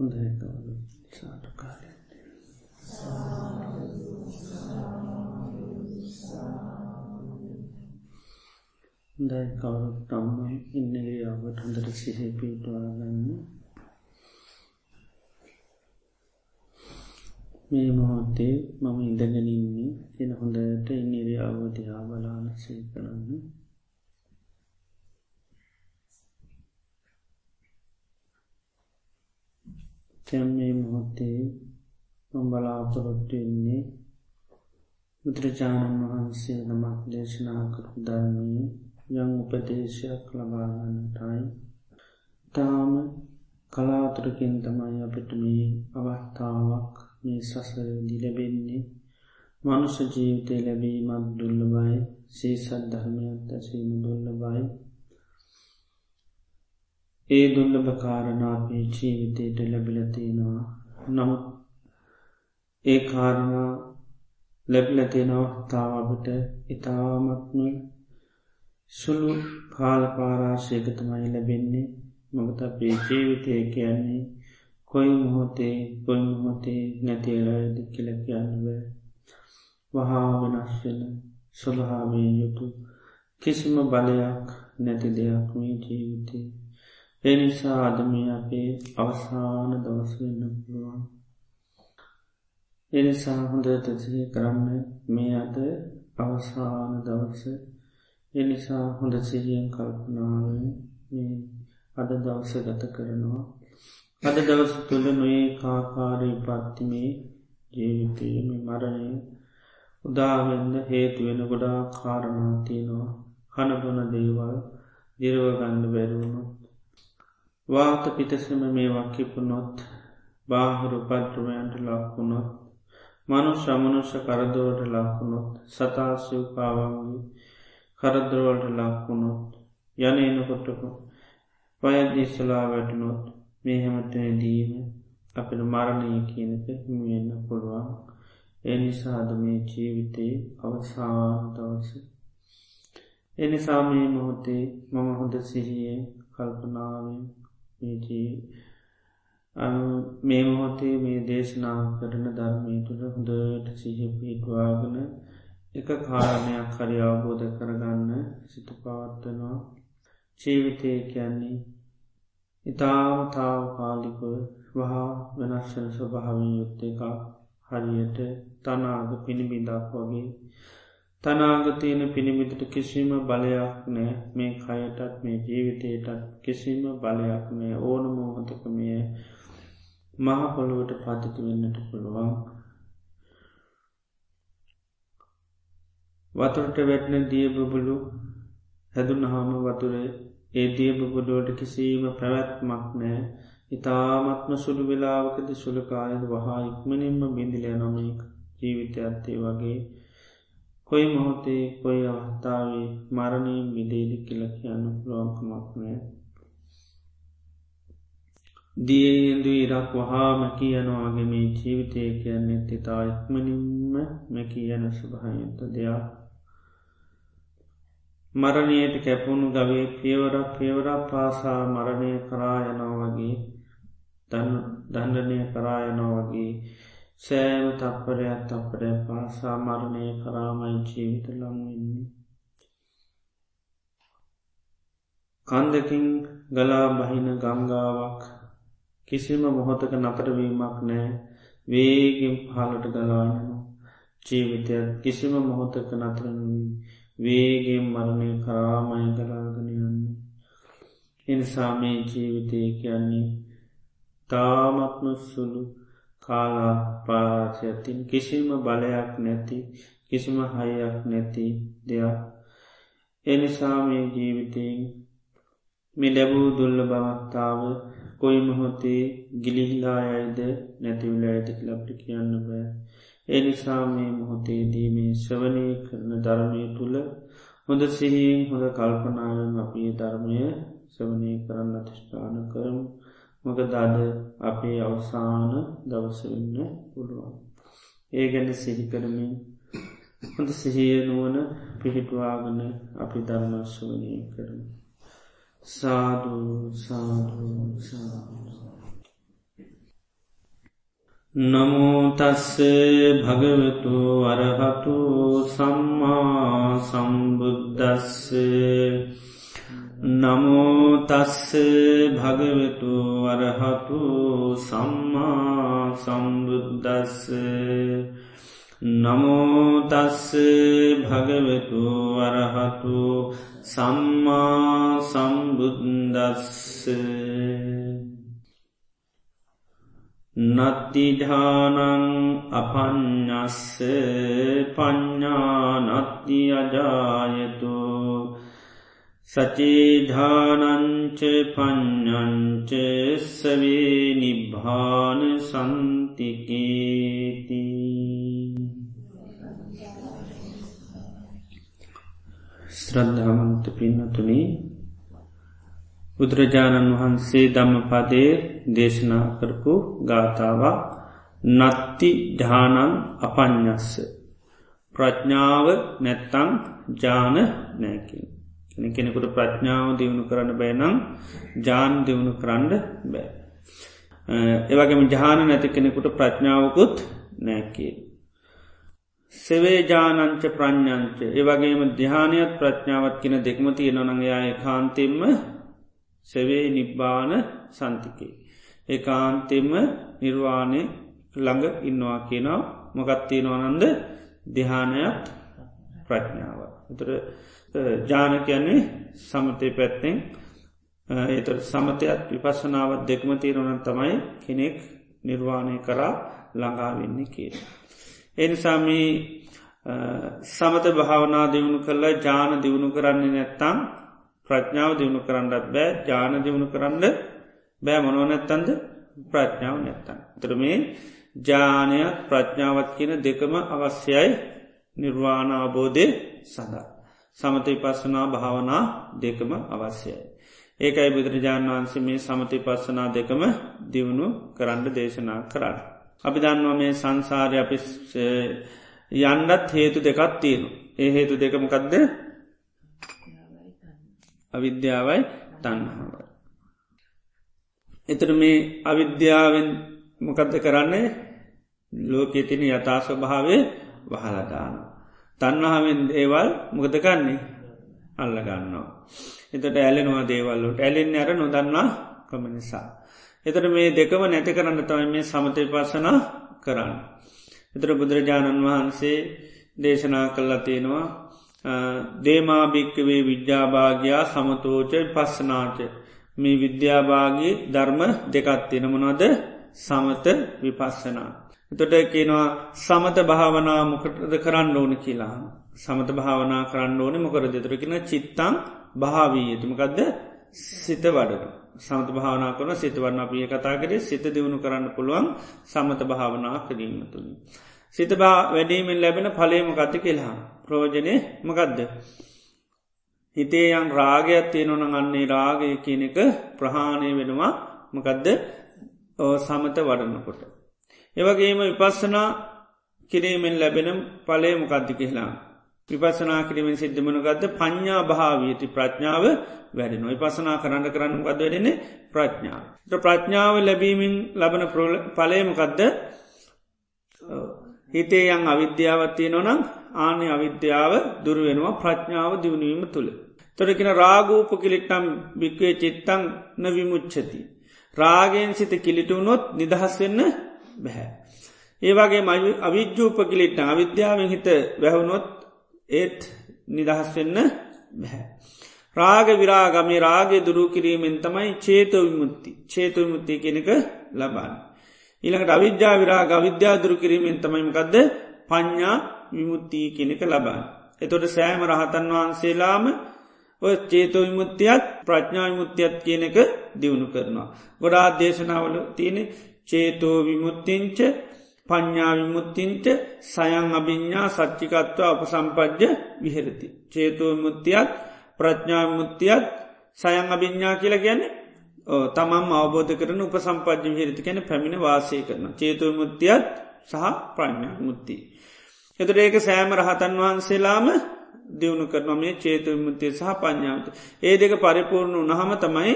හොඳකවලු සාටු කාලය දැයි කවුරුත් තම්ම ඉන්නගේ අවට හොඳට සිහි පිටවාගන්න මේ මොහොත්තේ මම ඉඳගෙනන්නේ එන හොඳට ඉනිරි අවධයා බලාන සේ කරන්න තැම් මේ මොහොත්තේ බලාපොරොත්තු වෙන්නේ බුදුරජාණන් වහන්සේ නමක් දේශනා කරු ධර්මී යං උපදේශයක් ලබාගන්නටයි තාම කලාතුරකින් තමයි අපිට මේ අවස්ථාවක් මේ සසරදි ලැබෙන්නේ. මනුෂ ජීවිතය ලැබීමත් දුල්ල බයි සීසත් ධර්මයක් ඇසීම දුල්ල බයි ඒ දුල්ලභ කාරණාපේ ජීවිතයට ලැබිලතියෙනවා නමුත් ඒ කාරණා ලැබිලතියෙන අවස්ථාවකට ඉතාමත්ම සුළු කාල පාරාශයක තමයි ලැබෙන්නේ. මොකත අපේ ජීවිතය කියන්නේ කොයි මොහොතේ කොයි මොහොතේ නැතිරද කියල කියන්නව. වහා වෙනස්වෙන ස්වභාවේ යුතු කිසිම බලයක් නැති දෙයක් මේ ජීවිතේ. එනිසා අදමේ අපේ අවසාන දවස් වෙන්න පුළුවන්. එනිසා හොඳ තසිය කරන්න මේ අද අවසාන දවස. එනිසා හොඳ සිහියෙන් කල්පනාවෙන් මේ අද දවස ගත කරනවා. අද දවස තුළ නොඒ කාකාරී පත්තිමේ ජීවිතයම මරණය උදාවෙන්න හේතුවෙන ගොඩා කාරණාතියනවා කණබොන දේවල් දිරවගන්න බැරුණු වාත පිටසම මේ වක්කිපුනොත් බාහිරු පද්‍රමයන්ට ලක්වුණොත් මනු ශ්‍රමනුෂ කරදවට ලක්වුණොත් සතාශයපාවන්ගේ කරදරවලට ලක්වුණොත් යන එනකොටක පයදීශලා වැටනොත් මේ හැමතන දීම අපට මරණය කියනක හිමියෙන්න්න පුළුවන්. එනිසාද මේ ජීවිතයේ අවසාන දවස එනිසා මේ මොහොතේ මම හොඳ සිහියේ කල්පනාවෙන් මේජී මේ මොහොතේ මේ දේශනා කරන ධර්මය තුළ හොඳට සිහ පිටවාගෙන එක කාරණයක් හරි අවබෝධ කරගන්න සිතු පවත්වනවා. ජීවිතය කියන්නේ ඉතාම තාවකාලිකව වහා වෙනස්සන ස්වභාවින් යුත්ත එකක්. හරියට තනාග පිණිබිදක් වගේ. තනාගතයන පිණිමිතට කිසිම බලයක් නෑ. මේ කයටත් මේ ජීවිතයටත් කිසිම බලයක් නෑ. ඕන මෝහතකමය මහපොළුවට පතිති වෙන්නට පුළුවන්. වතුරට වැටන දියබබලු හැදුන හාම වතුරේ ඒ දියබබලුවට කිසිීම පැවැත්මක් නෑ. ඉතාමත්ම සුළු වෙලාවකද සුළකායද වහා ඉක්මනින්ම බිඳිලය නොමක් ජීවිත ඇත්තේ වගේ. කොයි මොහොතේ කොයි අවස්ථාවේ මරණයෙන් විදේදි කියල කියන්න පුළුවන්කමක් නෑ දියදු ඉරක් වහා මැකී යනවාගේ මේ ජීවිතය කියන්නේ තිතා ඉක්මනින්ම මැකී යන සුභහයුත දෙයක්. මරණයට කැපුණු ගවේ පියවරක් පියවරක් පාසා මරණය කරා යනවා වගේ දණ්ඩනය කරා යනවා වගේ සෑම තප්පරයක් තප්පරය පාසා මරණය කරාමයි ජීවිත ලංවෙන්නේ කන්දකින් ගලා බහින ගංගාවක් කිසිම මොහොතක නතරවීමක් නෑ වේගෙන් පහලට ගලායනවා ජීවිතයක් කිසිම මොහොතක නතරනවී වේගෙන් මරණය කරාමය ගලාගෙන යන්නේ. එනිසාමේ ජීවිතය කියන්නේ තාමත්ම සුළු කාලා පාචයතින් කිසිම බලයක් නැති කිසිම හයක් නැති දෙයක්. එනිසා මේ ජීවිතයෙන් මේ ලැබූ දුල්ල බවත්තාව කොයි මොහොතේ ගිලිහිලා අයිද නැතිවල ඇතික ලබ්ට කියන්න බෑ. එනිසා මේ මොහොතේදී මේ ශ්‍රවනය කරන ධර්මය තුළ හොඳ සිහියෙන් හොඳ කල්පනාවෙන් අපේ ධර්මය ශ්‍රවනය කරන්න අතිෂ්ඨාන කරමු. මොක දද අපේ අවසාන දවසවෙන්න පුළුවන්. ඒ ගැන සිහි කරමින් හොඳ සිහිය නුවන පිහිටවාගන අපි ධර්මශ්වනය කරමු. සාධූ සාධූ සාධූ නමුතස්ස භගවතු අරහතු සම්මා සම්බුද්ධස්ස නමුතස්ස භගවතු වරහතු සම්මා සම්බුද්ධස්ස නමුතස්ස භගවතු වරහතු සම්මා සම්බුද්දස්ස නත්තිධානං අපඥස්ස පඤ්ඥානත්ති අජායතු සචේධානංච පඤ්ඥංච සවේ නිබ්භාන සන්තිකේති ශ්‍රද්ධාවන්ත පින්නතුනී බුදුරජාණන් වහන්සේ ධම්මපදය දේශනා කරපු ගාථාවක් නත්ති ධානන් අපඥස්ස ප්‍රඥාව නැත්තං ජාන නෑකින් කෙනෙකුට ප්‍රඥාව දියුණු කරන්න බෑනම් ජාන දියුණු කරන්න බෑ. ඒවගේම ජාන නැති කෙනෙකුට ප්‍රඥාවකුත් නෑකේ සෙවේ ජානංච ප්‍රඥංච. ඒවගේම ධ්‍යානයක් ප්‍රඥාවත් කියන දෙක්ම තියෙනොනඟයාය කාන්තෙම්ම සෙවේ නිබ්බාන සන්තිකේ. ඒ කාන්තෙම නිර්වාණය ළඟ ඉන්නවා කියනවා. මොකත්තිය නොනන්ද දෙහානයක් ප්‍රඥාව. එතර ජාන කියන්නේ සමතය පැත්තෙන් එත සමතයක් විපස්සනාවත් දෙක්ම තීරණන් තමයි කෙනෙක් නිර්වාණය කරා ළඟාවෙන්නේ කිය. එනිසාමී සමත භාවනා දියුණු කරලා ජාන දියුණු කරන්නේ නැත්තම් ප්‍රඥාව දියුණු කරන්නත් බෑ ජාන දියුණු කරන්න බෑ මොනෝ නැත්තන්ද ප්‍රඥාව නැත්තන්. තර මේ ජානයක් ප්‍රඥාවත් කියන දෙකම අවශ්‍යයි නිර්වාණාබෝධය සඳහා. සමතයි පස්සනා භාවනා දෙකම අවශ්‍යයි. ඒකයි බුදුරජාණන් වහන්සේ මේ සමති පස්සනා දෙකම දියුණු කරන්න දේශනා කරන්න. අපි දන්නවා මේ සංසාරය අපි යන්නත් හේතු දෙකත් තියෙනු. ඒ හේතු දෙකමකක්ද අවිද්‍යාවයි තන්නහාවයි. එතර මේ අවිද්‍යාවෙන් මොකක්ද කරන්නේ ලෝකෙ තින යථා ස්වභාවය වහලදාන. තන්නහාවෙන් දේවල් මොකද කන්නේ අල්ලගන්නවා. එතට ඇලෙනවා දේවල්ලට ඇලෙන් අර නොදන්නා කම නිසා. එතට මේ දෙකම නැති කරන්න තමයි මේ සමතය පසන කරන්න. එතර බුදුරජාණන් වහන්සේ දේශනා කල්ලා තියෙනවා දේමාභික්කවේ විද්‍යාභාගයා සමතෝච පස්සනාච මේ විද්‍යාභාගේ ධර්ම දෙකත් තියෙනමනොද සමත විපස්සනා. එතොට කියනවා සමත භාවනා මොකටද කරන්න ඕන කියලා. සමත භාවනා කරන්න ඕන මොකර දෙතරකින චිත්තං භාවී යතුමකක්ද සිත වඩන. සමත භාවනා කරන සිතවන්න අපිය කතා කරේ සිත දියුණු කරන්න පුළුවන් සමත භාවනා කිරීම තුළින්. සිත බා වැඩීමෙන් ලැබෙන පලේම කති කෙල්හා ප්‍රෝජනය මකදද. හිතේ යන් රාගයක් තියෙනවන අන්නේ රාගය කියන එක ප්‍රහාණය වෙනවා මකදද සමත වඩන්නකොට. ඒවගේම විපස්සනා කිරීමෙන් ලැබෙන පලේ මොකද්දි කෙහලා. විපසනා කිරීමෙන් සිද්ධමනගත්ද පඤ්ඥා භාවීති ප්‍රඥාව වැඩෙන විපසනා කරන්න කරන්න ගද වැඩෙන ප්‍රඥාව. ප්‍රඥාව ලැබීමෙන් ලබන පලේමකදද හිතේ යන් අවිද්‍යාවත්තිය නොනම් ආනය අවිද්‍යාව දුරුවෙනවා ප්‍රඥාව දියුණුවීම තුළ. තොරකින රාගූප කිලිට්ටම් භික්වේ චිත්තං නවිමුච්චති. රාගෙන් සිත කිලිටුනොත් නිදහස් වෙන්න බැහැ. ඒවාගේ මයි අවිද්‍යූප කිලිට්ට අවිද්‍යාවෙන් හිත වැැහුණොත් ඒත් නිදහස් වෙන්න බැහැ. රාග විරාගමි රාගේ දුරු කිරීමෙන් තමයි චේතව විමුත්ති චේතු විමුත්තිය කෙනෙක ලබන්න. ඊළඟට අවිද්‍යා විරාග අවිද්‍යාදුරු කිරීමෙන් තමයිමකක්ද පඤ්ඥා විමුත්තිී කෙනෙක ලබාන්න. එතොට සෑම රහතන් වහන්සේලාම ඔය චේතෝ විමුත්තියත් ප්‍රඥා විමුත්තියත් කියන එක දියුණු කරනවා. ගොඩා දේශනාවල තියෙන චේතෝ විමුත්තිංච පඤ්ඥා විමුත්තිංච සයං අභිඤ්ඥා සච්චිකත්ව අප සම්පජ්ජ විහෙරති. චේතෝ විමුත්තියත් ප්‍රඥා විමුත්තියත් සයං අභිඤ්ඥා කියලා ගැන්නේ තමම් අවබෝධ කරන උප සම්පජ්‍ය හිරිති කැන පැමිණ වාසය කරන චේතු මුත්තියත් සහ ප්‍රඥා මුත්ති. එතට ඒක සෑම රහතන් වහන්සේලාම දියුණු කරන මේ චේතු මුත්තිය සහ පඥාවත. ඒ දෙක පරිපූර්ණ උනහම තමයි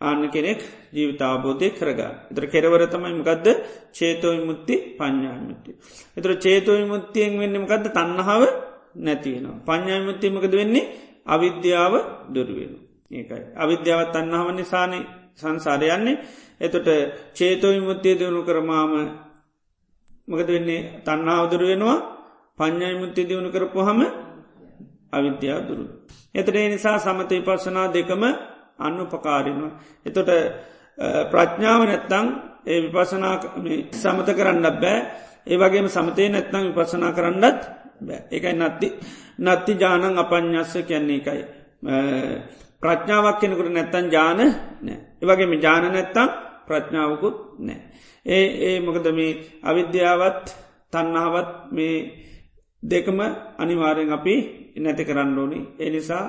ආන්න කෙනෙක් ජීවිතාබෝධය කරගන්න. එතර කෙරවර තමයි මකදද චේතෝයි මුත්ති පඥ්ඥාමුත්ති. එතර චේතෝයි මුත්තියෙන් වෙන්න මකද තන්නහාව නැතිවෙනවා. පඥ්ඥාමුත්තිමකද වෙන්නේ අවිද්‍යාව දුරුවෙන. ඒකයි. අවිද්‍යාවත් තන්නහාව නිසානය සංසාරයන්නේ එතොට චේතෝයි මුත්තිය දියුණු කරමාම මකද වෙන්නේ තන්නාව දුරුවෙනවා පඥ්ඥයි මුත්තිය දියුණු කරපු හම අවිද්‍යාව දුරු. එතට නිසා සමතය පස්සනා දෙකම අන්න උපකාරිනවා. එතොට ප්‍රඥාව නැත්තං ඒ විපසනා සමත කරන්න බෑ ඒ වගේම සමතය නැත්නම් විපසනා කරන්නත් බෑ එකයි නත්ති නත්ති ජානං අපඥස්ස කියන්නේ එකයි. ප්‍රඥාවක් කෙනකුට නැත්තන් ජාන නෑ. ඒවගේම ජාන නැත්තම් ප්‍රඥාවකුත් නෑ. ඒ ඒ මොකද මේ අවිද්‍යාවත් තන්නාවත් මේ දෙකම අනිවාරයෙන් අපි නැති කරන්න ඕනි. එනිසා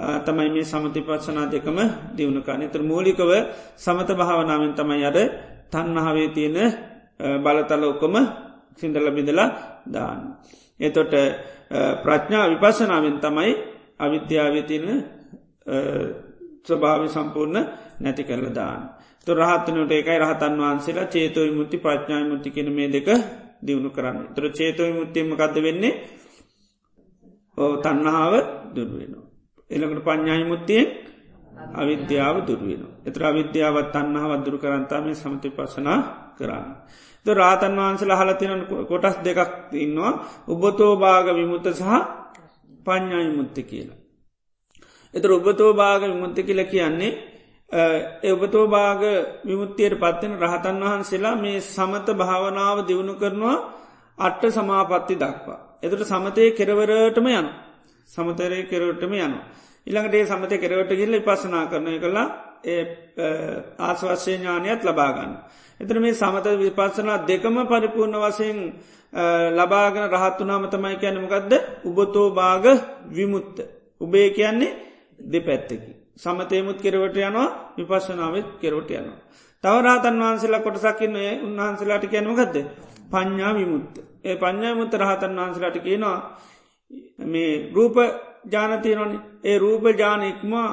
තමයි මේ සමති පත්සනා දෙකම දියුණුකාන තර මූලිකව සමත භාවනාවෙන් තමයි අද තන්නහාවේ තියෙන බලතල ඔක්කොම සිින්දල බිඳලා දාන්න. එතොට ප්‍රඥා විපසනාවෙන් තමයි අවිද්‍යාවේ තියෙන ස්වභාව සම්පූර්ණ නැති කරල දාන්න. තු රහත්තනට එකයි රහතන් වහන්සේලා චේතෝයි මුත්ති ප්‍රඥාය මුත්ති කෙන මේ දෙක දියුණු කරන්න. තර චේතෝයි මුත්තිීමකක්ද වෙන්නේ ඕ තන්නහාව දුරුවෙනවා. එළකට පඥ්ඥායි මුත්තියෙන් අවිද්‍යාව දුරුවෙන. එතර අවිද්‍යාවත් අන්නහාවත් දුරු කරන්තාම සමති පසනා කරන්න. ද රාතන් වහන්සල හලතින කොටස් දෙකක් ඉන්නවා උබතෝ භාග විමුත්ත සහ පඥ්ඥායි මුත්ති කියලා. එතර ඔබතෝ භාග විමුත්ති කියල කියන්නේ එඔබතෝ භාග විමුත්තියට පත්වෙන රහතන් වහන්සේලා මේ සමත භාවනාව දියුණු කරනවා අට්ට සමාපත්ති දක්වා. එතුට සමතය කෙරවරටම යන සමතරය කෙරවටම යන. ඉළඟටේ සමතය කෙරවට ගිල්ල පසනා කරනය කලා ඒ ආස්වශ්‍ය ඥානයත් ලබාගන්න. එතර මේ සමත විපස්සනා දෙකම පරිපූර්ණ වසයෙන් ලබාගෙන රහත්තුනාම තමයි කියැනමකක්ද උබතෝ භාග විමුත්ත. උබේ කියන්නේ දෙපැත්තකි. සමතයමුත් කෙරවට යනවා විපස්සනාවත් කෙරවට යනවා. තවරාතන් වහන්සේලා කොටසකින්න උන්වහන්සේලාට කියනමකක්ද පඤ්ඥා විමුත්ත. ඒ පඤ්ඥාමුත්ත රහතන් වහන්සේලාට කියනවා මේ රූප ජානතියනොන ඒ රූප ජානඉක්මා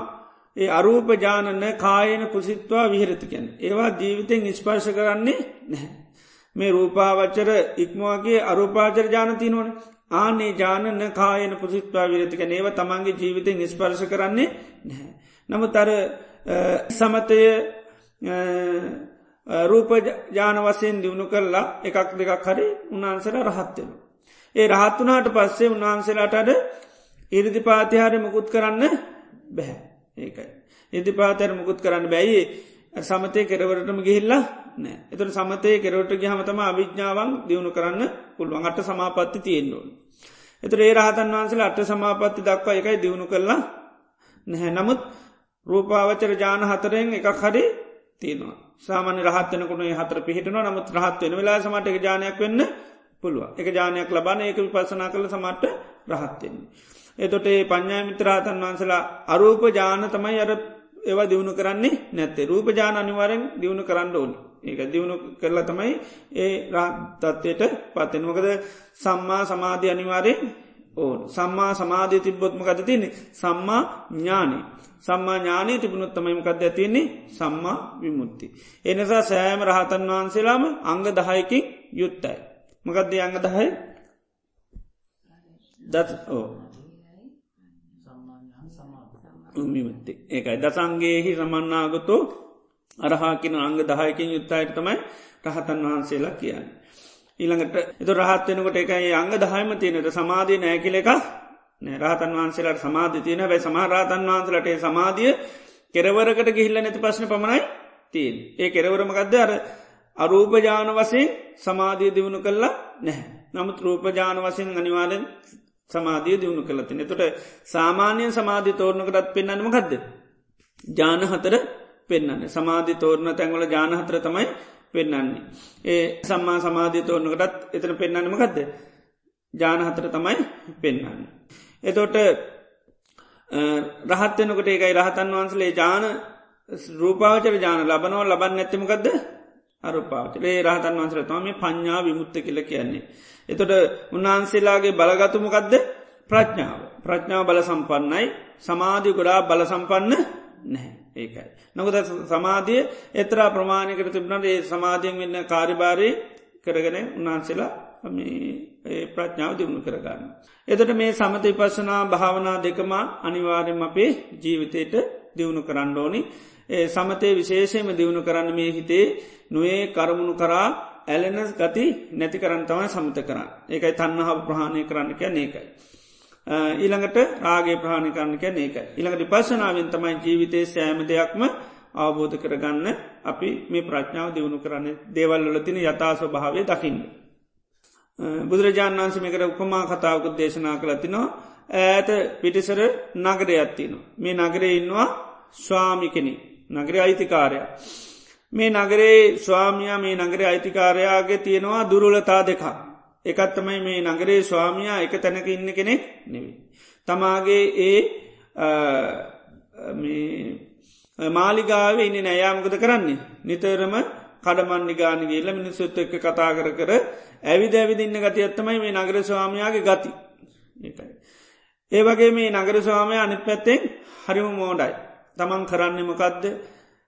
ඒ අරූප ජානන කායන කුසිත්වා විහිරතිකැන. ඒවා ජීවිතෙන් නිස්පර්ශ කරන්නේ නැහැ. මේ රූපාවච්චර ඉක්මවාගේ අරූපාචර ජානතිනවන ආනේ ජානන කායන පුසිත්වා විරතික ඒව තමන්ගේ ජීවිතෙන් නිස්පර්ශ කරන්නේ නැහැ. නමුත් අර සමතය රූප ජාන වසයෙන් දියුණු කරලා එකක් දෙකක් හරි උන්වහන්සල රහත්වෙන. ඒ රහත්වනාට පස්සේ උන්වහන්සේලාටට ඉරිදි පාතිහාරය මුකුත් කරන්න බැහැ ඒකයි. ඉදි පාතර මුකුත් කරන්න බැයි සමතය කෙරවරටම ගිහිල්ලා නෑ. එතුට සමතය කෙරවට ගහමතම අවිද්‍යාවන් දියුණු කරන්න පුළුවන්. අට සමාපත්ති තියෙන්ඩුවන්. එතුර ඒ රහතන් වහන්සල අට සමාපත්ති දක්වා එකයි දියුණු කරලා නැහැ. නමුත් රූපාවචර ජාන හතරෙන් එකක් හරි තියෙනවා. සාමාන්‍ය රහත්වනකුණ හතර පිහිටනවා. නමුත් රහත් වෙන වෙලා සමට එක ජානයක් වෙන්න පුළුව එක ජානයක් ලබන ඒක විපසනා කළ සමට රහත්වෙන්නේ. එතොට ඒ පඥ්ඥා මිත්‍රාතන් වහන්සලා අරූප ජාන තමයි අර ඒවා දියුණු කරන්නේ නැත්තේ. රූප ජාන අනිවාරෙන් දියුණු කරන්න ඕනි. ඒක දියුණු කරලා තමයි ඒ රාතත්වයට පත්වෙනමකද සම්මා සමාධි අනිවාරයෙන් ඕන. සම්මා සමාධී තිබ්බොත්ම කද තියන්නේ? සම්මා ඥානී සම්මා ඥානය තිබුණොත් තමයිමකද ඇතින්නේ සම්මා විමුත්ති. එනිසා සෑම රහතන් වහන්සේලාම අංග දහයකින් යුත්තයි. මකදද අංග දහය දත් ඕ විමුත්ති ඒකයි. දසන්ගේහි සමන්නාගතෝ අරහාකින අංග දහයකින් යුත්තයට තමයි රහතන් වහන්සේලා කියන්න. ඊළඟට එතු රහත්වෙනකොට එකයි අංග දහයම තියනට සමාධී නෑකිල එක රහතන් වහන්සේලාට සමාධ තියන බැයි සමහරහතන් වහන්සලට සමාධිය කෙරවරකට ගිහිල්ල නැති පශ්න පමණයි තිීන් ඒ කෙරවරමකක්ද අර අරූපජාන වසයෙන් සමාධිය දියුණු කල්ලා නැහැ. නමුත් රූපජාන වසයෙන් අනිවාරෙන් සමාධිය දියුණු කලතින. තොට සාමාන්‍යයෙන් සමාධි තෝරණකටත් පෙන්න්නම ගදද. ජාන හතර පෙන්න්න සමාධි තෝරණ තැන්වල ජාන හතර තමයි පෙන්න්නන්නේ. ඒ සම්මා සමාධී තෝරණකටත් එතන පෙන්න්නනම ගදද. ජාන හතර තමයි පෙන්න්න. එතොට රහත්වනකට ඒකයි රහතන් වහන්සලේ ජාන රූපාවචර ජාන ලබනව ලබන්න ඇත්තමකක්ද අරුපාචරේ රහතන් වන්සර තම පඤ්ඥා විමුත්ත කියල කියන්නේ. එතොට උන්වහන්සේලාගේ බලගතුමකක්ද ප්‍රඥාව. ප්‍රඥාව බල සම්පන්නයි සමාධී ගොඩා බල සම්පන්න නැහැ. ඒකයි. නොකද සමාධිය එතරා ප්‍රමාණයකට තිබනට ඒ සමාධියෙන් වෙන්න කාරිභාරය කරගෙන උන්වහන්සේලා ප්‍රඥාව දියුණු කරගන්න. එතට මේ සමති පසනා භාවනා දෙකම අනිවාරෙන් අපේ ජීවිතයට දියුණු කරන්න ඕනි. ඒ සමතය විශේෂයම දියුණු කරන්න මේ හිතේ නොේ කරමුණු කරා ඇලෙන ගති නැති කරන්න තමයි සමත කරන්න. ඒකයි තන්නහාව ප්‍රහණය කරන්න කිය ඒකයි. ඊළඟට රාගේ ප්‍රහණි කරන්න කිය ඒකයි. ඉළඟට පස්සනාවෙන් තමයි ජීවිතය සෑම දෙයක්ම අවබෝධ කරගන්න අපි මේ ප්‍රඥාව දියුණු කරන්න දේවල් වලතින යථාස්ව භාවය දකින්න. බුදුරජාණන් වන්ස මේකට උපමා කතාවකුත් දේශනා කළතිනවා ඇත පිටිසර නගරයත්තින. මේ නගරේ ඉන්නවා ස්වාමිකෙනෙ නගර අයිතිකාරය. මේ නගරේ ස්වාමියයා මේ නගර අයිතිකාරයාගේ තියෙනවා දුරුලතා දෙක. එකත්තමයි මේ නගරේ ස්වාමියයා එක තැනක ඉන්න කෙනෙක් නෙවි. තමාගේ ඒ මාලිගාව ඉන්න නෑයාමකද කරන්නේ. නිතරම කඩමන් නිගානගේල මිනිස්සුත් එක්ක කතා කර කර ඇවිද ඇවිදින්න ගති ඇත්තමයි මේ නගර ස්වාමයාගේ ගති. ඒ වගේ මේ නගර ස්වාමය අනිත් පැත්තෙන් හරිම මෝඩයි. තමන් කරන්නේ මොකක්ද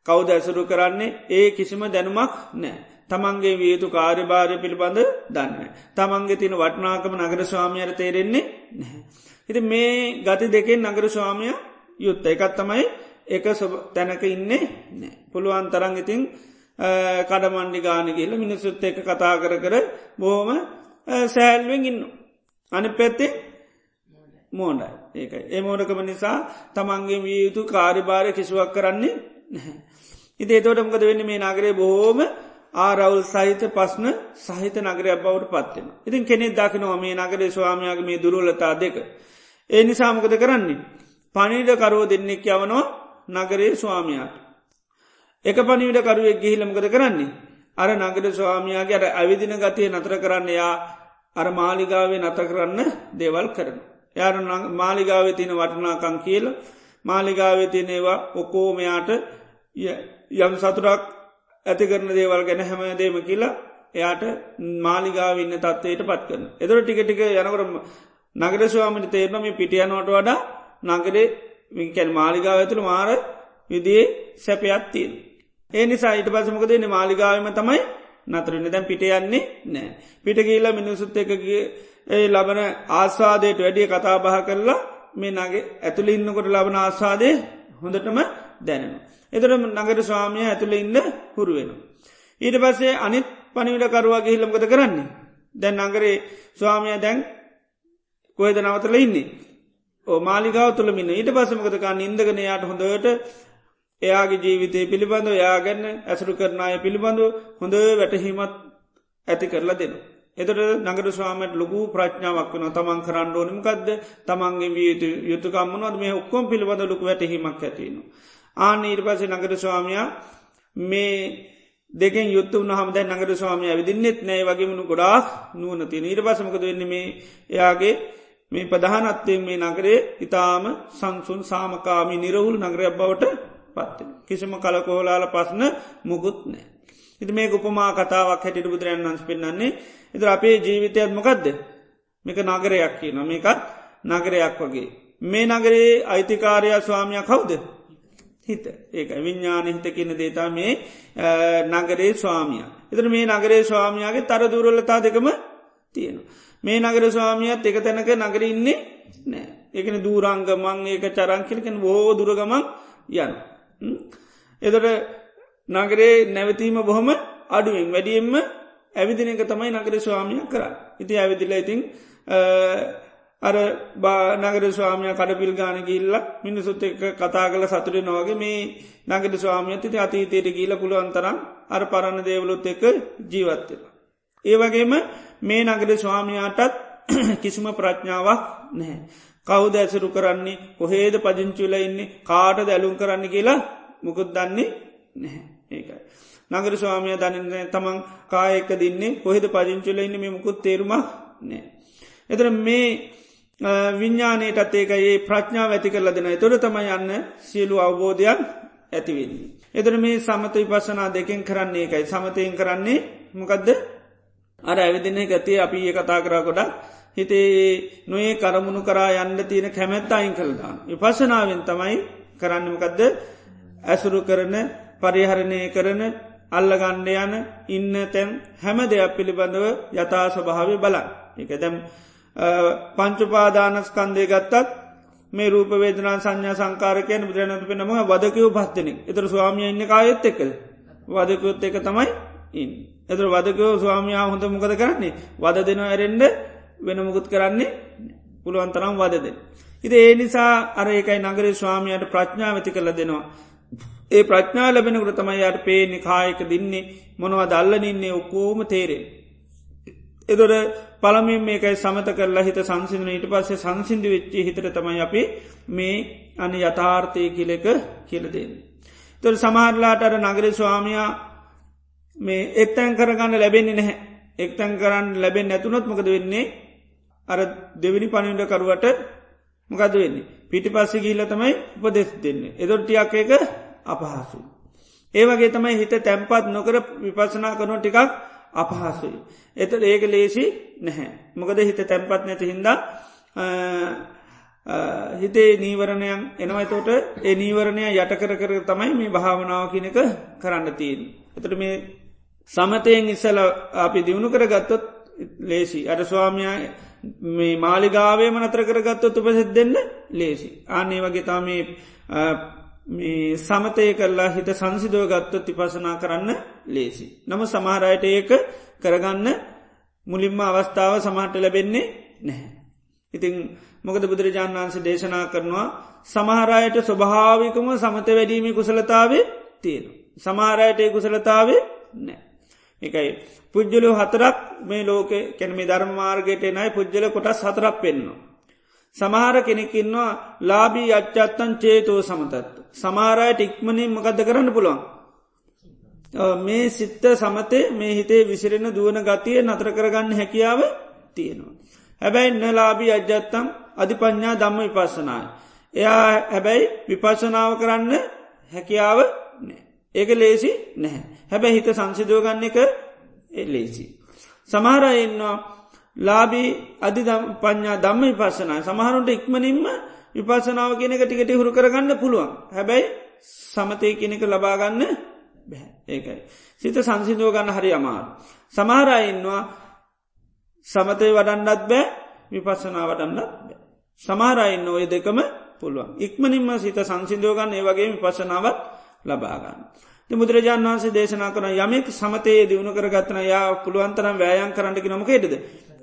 කවුද ඇසුරු කරන්නේ ඒ කිසිම දැනුමක් නෑ. තමන්ගේ වියතු කාර්යභාරය පිළිබඳ දන්න. තමන්ගේ තින වටනාකම නගර ස්වාමියයට තේරෙන්නේ නැහැ. හිති මේ ගති දෙකෙන් නගර ස්වාමිය යුත්ත එකත් තමයි එක තැනක ඉන්නේ නෑ. පුළුවන් තරං ඉතින් කඩමණ්ඩි ගාන කියල මිනිස්සුත් එක කතා කර කර බෝම සෑල්ුවෙන් ඉන්න. අනි පැත්තේ මෝඩයි ඒකයි ඒ මෝඩකම නිසා තමන්ගේ විය යුතු කාරිභාරය කිසිවක් කරන්නේ ඉති තෝටමකද වෙන්න මේ නගරේ බොහෝම ආරවුල් සහිත පස්න සහිත නගරයක් බවට පත්වෙන. ඉතින් කෙනෙක් දකිනවා මේ නගරේ ස්වාමයාගේ මේ දුරුලතා දෙක. ඒ නිසාමකද කරන්නේ. පනිට කරෝ දෙන්නෙක් යවනවා නගරේ ස්වාමයාට. එක පනිවිට කරුවෙක් ගිහිලමකද කරන්නේ. අර නගර ස්වාමයාගේ අර අවිදින ගතිය නතර කරන්න යා අර මාලිගාවේ නත කරන්න දේවල් කරන. යාර මාලිගාව තින වටනාකං කියල මාලිගාව තියනේවා ඔකෝමයාට යම් සතුරක් ඇති කරන දේවල් ගැන හැමදේම කියලා එයාට මාලිගාව ඉන්න තත්වයට පත් කරන. එදර ටික ටික යනකරම නගර ස්වාමිට තේරනම පිටියනවට වඩා නගරේ විකැල් මාලිගාව ඇතුළ මාර විදිේ සැපයක් තිීන්. ඒ නිසා ඊට පසමකදන මාලිගාවම තමයි නතරන්න දැන් පිට යන්නේ නෑ. පිට කියලා මිනිසුත් එකගේ ඒ ලබන ආස්වාදයට වැඩිය කතා බහ කරලා මේ නගේ ඇතුළ ඉන්නකොට ලබන ආස්වාදය හොඳටම දැනෙන. එතර නගර ස්වාමිය ඇතුළ ඉන්න හුරුවෙන. ඊට පස්සේ අනිත් පනිවිට කරුවාගේ හිල්ලමකද කරන්නේ. දැන් නගරේ ස්වාමිය දැන් කොයද නවතල ඉන්නේ. ඕ මාලිකාව තුළමින්න ඊට පසමකතකා ඉන්දගන යාට හොඳට එයාගේ ජීවිතය පිළිබඳව යාගන්න ඇසරු කරනාය පිළිබඳව හොඳ වැටහීමත් ඇති කරලා දෙනු. එතට නගර ස්වාමට ලොකු ප්‍රඥාවක් වන තමන් කරන්න ඕනිමකක්ද තමන්ගේ වියතු යුතුකම්මනොත් මේ ඔක්කොම් පිළිබඳ ලොකු වැටහීමක් ඇතින. ආන ඊට පසේ නගර ස්වාමයා මේ දෙකෙන් යුත්ත වහම දැ නගර ස්වාමය විදින්නෙත් නෑ වගේමනු ගොඩාක් නුවනති ඊට පසමකද වෙන්න මේ එයාගේ මේ ප්‍රධානත්වයෙන් මේ නගරේ ඉතාම සංසුන් සාමකාමි නිරවුල් නගරයක් බවට පත්වෙන. කිසිම කලකෝලාල පස්න මුකුත් නෑ. ඉති මේ උපමා කතාවක් හැටිට බුදුරයන් වන්ස් පෙන්න්නන්නේ එත අපේ ජීවිතයත් මොකක්ද මේක නගරයක් කියන මේකත් නගරයක් වගේ. මේ නගරේ අයිතිකාරයා ස්වාමියක් කවුද හිත ඒක විඤ්ඥාන හිත කියන දේතා මේ නගරේ ස්වාමිය. එතර මේ නගරේ ස්වාමියයාගේ තර දුරලතා දෙකම තියෙනවා. මේ නගර ස්වාමියත් එක තැනක නගර ඉන්නේ නෑ ඒකන දූරංගමං ඒක චරංකිලකෙන බෝ දුරගමන් යන්න. එතට නගරේ නැවතීම බොහොම අඩුවෙන් වැඩියෙන්ම ඇවිදින එක තමයි නගර ස්වාමිය කර. ඉති ඇවිදිල ඉතින් අර නගර ස්වාමිය කඩපිල් ගාන ගිල්ල මිනිසුත් එක කතා කල සතුරේ නොවගේ මේ නගට ස්වාමියත ති අතීතයට ගීල පුළුවන්තරම් අර පරණ දේවලුත් එක ජීවත්වෙලා. ඒවගේම මේ නගර ස්වාමියයාටත් කිසිම ප්‍රඥාවක් නැහැ. කවුද ඇසරු කරන්නේ කොහේද පජංචුල ඉන්නේ කාට දැලුම් කරන්න කියලා මුකුත් දන්නේ නැහැ ඒකයි. නගර ස්වාමිය දනින්න තමන් කායක දින්නේ කොහෙද පජංචුල ඉන්න මේ මුකුත් තේරුමක් නෑ. එතර මේ විඤ්ඥානයටත් ඒක ඒ ප්‍රඥාව ඇති කරල දෙන තොර තම යන්න සියලු අවබෝධයක් ඇතිවෙන්නේ. එතර මේ සමත විපසනා දෙකෙන් කරන්නේ එකයි සමතයෙන් කරන්නේ මොකදද අර ඇවිදින ගතිය අපි ඒ කතා කරා කොඩක් හිතේ නොේ කරමුණු කරා යන්න තියෙන කැමැත්ත අයින් කළදාන්න. විපසනාවෙන් තමයි කරන්නමකක්ද ඇසුරු කරන පරිහරණය කරන අල්ලගණ්ඩ යන ඉන්න තැන් හැම දෙයක් පිළිබඳව යථා ස්වභාව බලන් එක දැම් පංචුපාදානස්කන්දය ගත්තත් මේ රූප වේදනා සංඥා සංකාරකයන බුදුරනතු පෙනම වදකයෝ පත්තිනෙක් එතර ස්වාමිය ඉන්න කායත් එක්කද? වදකයොත් එක තමයි ඉන් එතර වදකයෝ ස්වාමයා හොඳ මොකද කරන්නේ? වද දෙන ඇරෙන්ඩ වෙන මුකුත් කරන්නේ පුළුවන්තරම් වදද. ඉති ඒ නිසා අර ඒකයි නගරේ ස්වාමයට ප්‍රඥාව ඇති කළ දෙනවා. ඒ ප්‍රඥා ලැබෙනකට තමයි යට පේනෙ කායක දින්නේ මොනව දල්ලනින්නේ ඔක්කෝම තේරෙන්. එදොට පළමින් මේකයි සමත කරලා හිත සංසිදන ඊට පස්සේ සංසිින්දි වෙච්චි හිතර තමයි අපි මේ අනි යථාර්ථය කියලෙක කියලදෙන්. තොර සමහරලාට අර නගර ස්වාමයා මේ එක්තැන් කරගන්න ලැබෙන්නේ නැහැ. එක්තැන් කරන්න ලැබෙන් නැතුනොත් මොකද වෙන්නේ? අර දෙවිනි පණින්ඩ කරුවට මොකද වෙන්නේ? පිටි පස්සෙ ගිල්ල තමයි උපදෙස් දෙන්නේ. එදොට්ටියක් එක අපහසු. ඒවගේ තමයි හිත තැම්පත් නොකර විපසනා කරනු ටිකක් අපහසුයි. එත ඒක ලේසි නැහැ. මොකද හිත තැම්පත් නැති හින්දා හිතේ නීවරණයන් එනවයිතෝට ඒ නීවරණය යටකර කර තමයි මේ භාවනාව කියනක කරන්න තිීන්. එතට මේ සමතයෙන් ඉස්සල අපි දියුණු කර ගත්තොත් ලේසි අට ස්වාමයා මේ මාලිගාවේ මනතර කරගත්තොත් උපසෙත් දෙන්න ලේසි. ආන්නේ වගේ තා මේ මේ සමතය කරලා හිත සංසිදුව ගත්තොත් තිපසනා කරන්න ලේසි. නම සමහරයට ඒක කරගන්න මුලින්ම අවස්ථාව සමහට ලැබෙන්නේ නැහැ. ඉතිං මොකද බුදුරජාණන් වන්සේ දේශනා කරනවා සමහරයට ස්වභාවිකම සමත වැඩීමි කුසලතාවේ තියෙන. සමාරයට ඒ කුසලතාවේ නෑ. එකයි පුද්ජලු හතරක් මේ ලෝක කැනමි ධර්මාර්ගයට නයි පුද්ජල කොටස් හතරක් පෙන්නවා. සමහර කෙනෙකින්වා ලාබී අච්චත්තන් චේතෝ සමතත්ව. සමාරයට ඉක්මනින් මකද කරන්න පුළුවන්. මේ සිත්ත සමතේ මේ හිතේ විසිරෙන දුවන ගතිය නතර කරගන්න හැකියාව තියෙනවා. හැබැයි නලාබී අජ්‍යත්තම් අධිපඥා දම්ම විපස්සනාය. එයා හැබැයි විපස්සනාව කරන්න හැකියාව නෑ. ඒක ලේසි නැහැ. හැබැයි හිත සංසිදුවගන්න එක ලේසි. සමහරයින්නවා ලාබී අධි පඥා දම්ම විපස්සනා සමහරුන්ට ඉක්මනින්ම විපසනාව කියනක ටිකට හුරු කරගන්න පුළුවන් හැබැයි සමතය කියනක ලබාගන්න බැහැ ඒකයි. සිත සංසිදුව ගන්න හරි අමාරු. සමහරයින්නවා සමතය වඩන්නත් බෑ විපස්සනා වඩන්නත් බෑ. සමාරයින්න ඔය දෙකම පුළුවන්. ඉක්මනින්ම සිත සංසිදුවගන්න ඒ වගේ විපසනාවත් ලබාගන්න. බුදුරජාන් වන්සේ දේශනා කරන යමෙක් සමතයේ දියුණු කරගත්තන යා පුළුවන්තරම් වෑයන් කරන්නකි නොමකේටද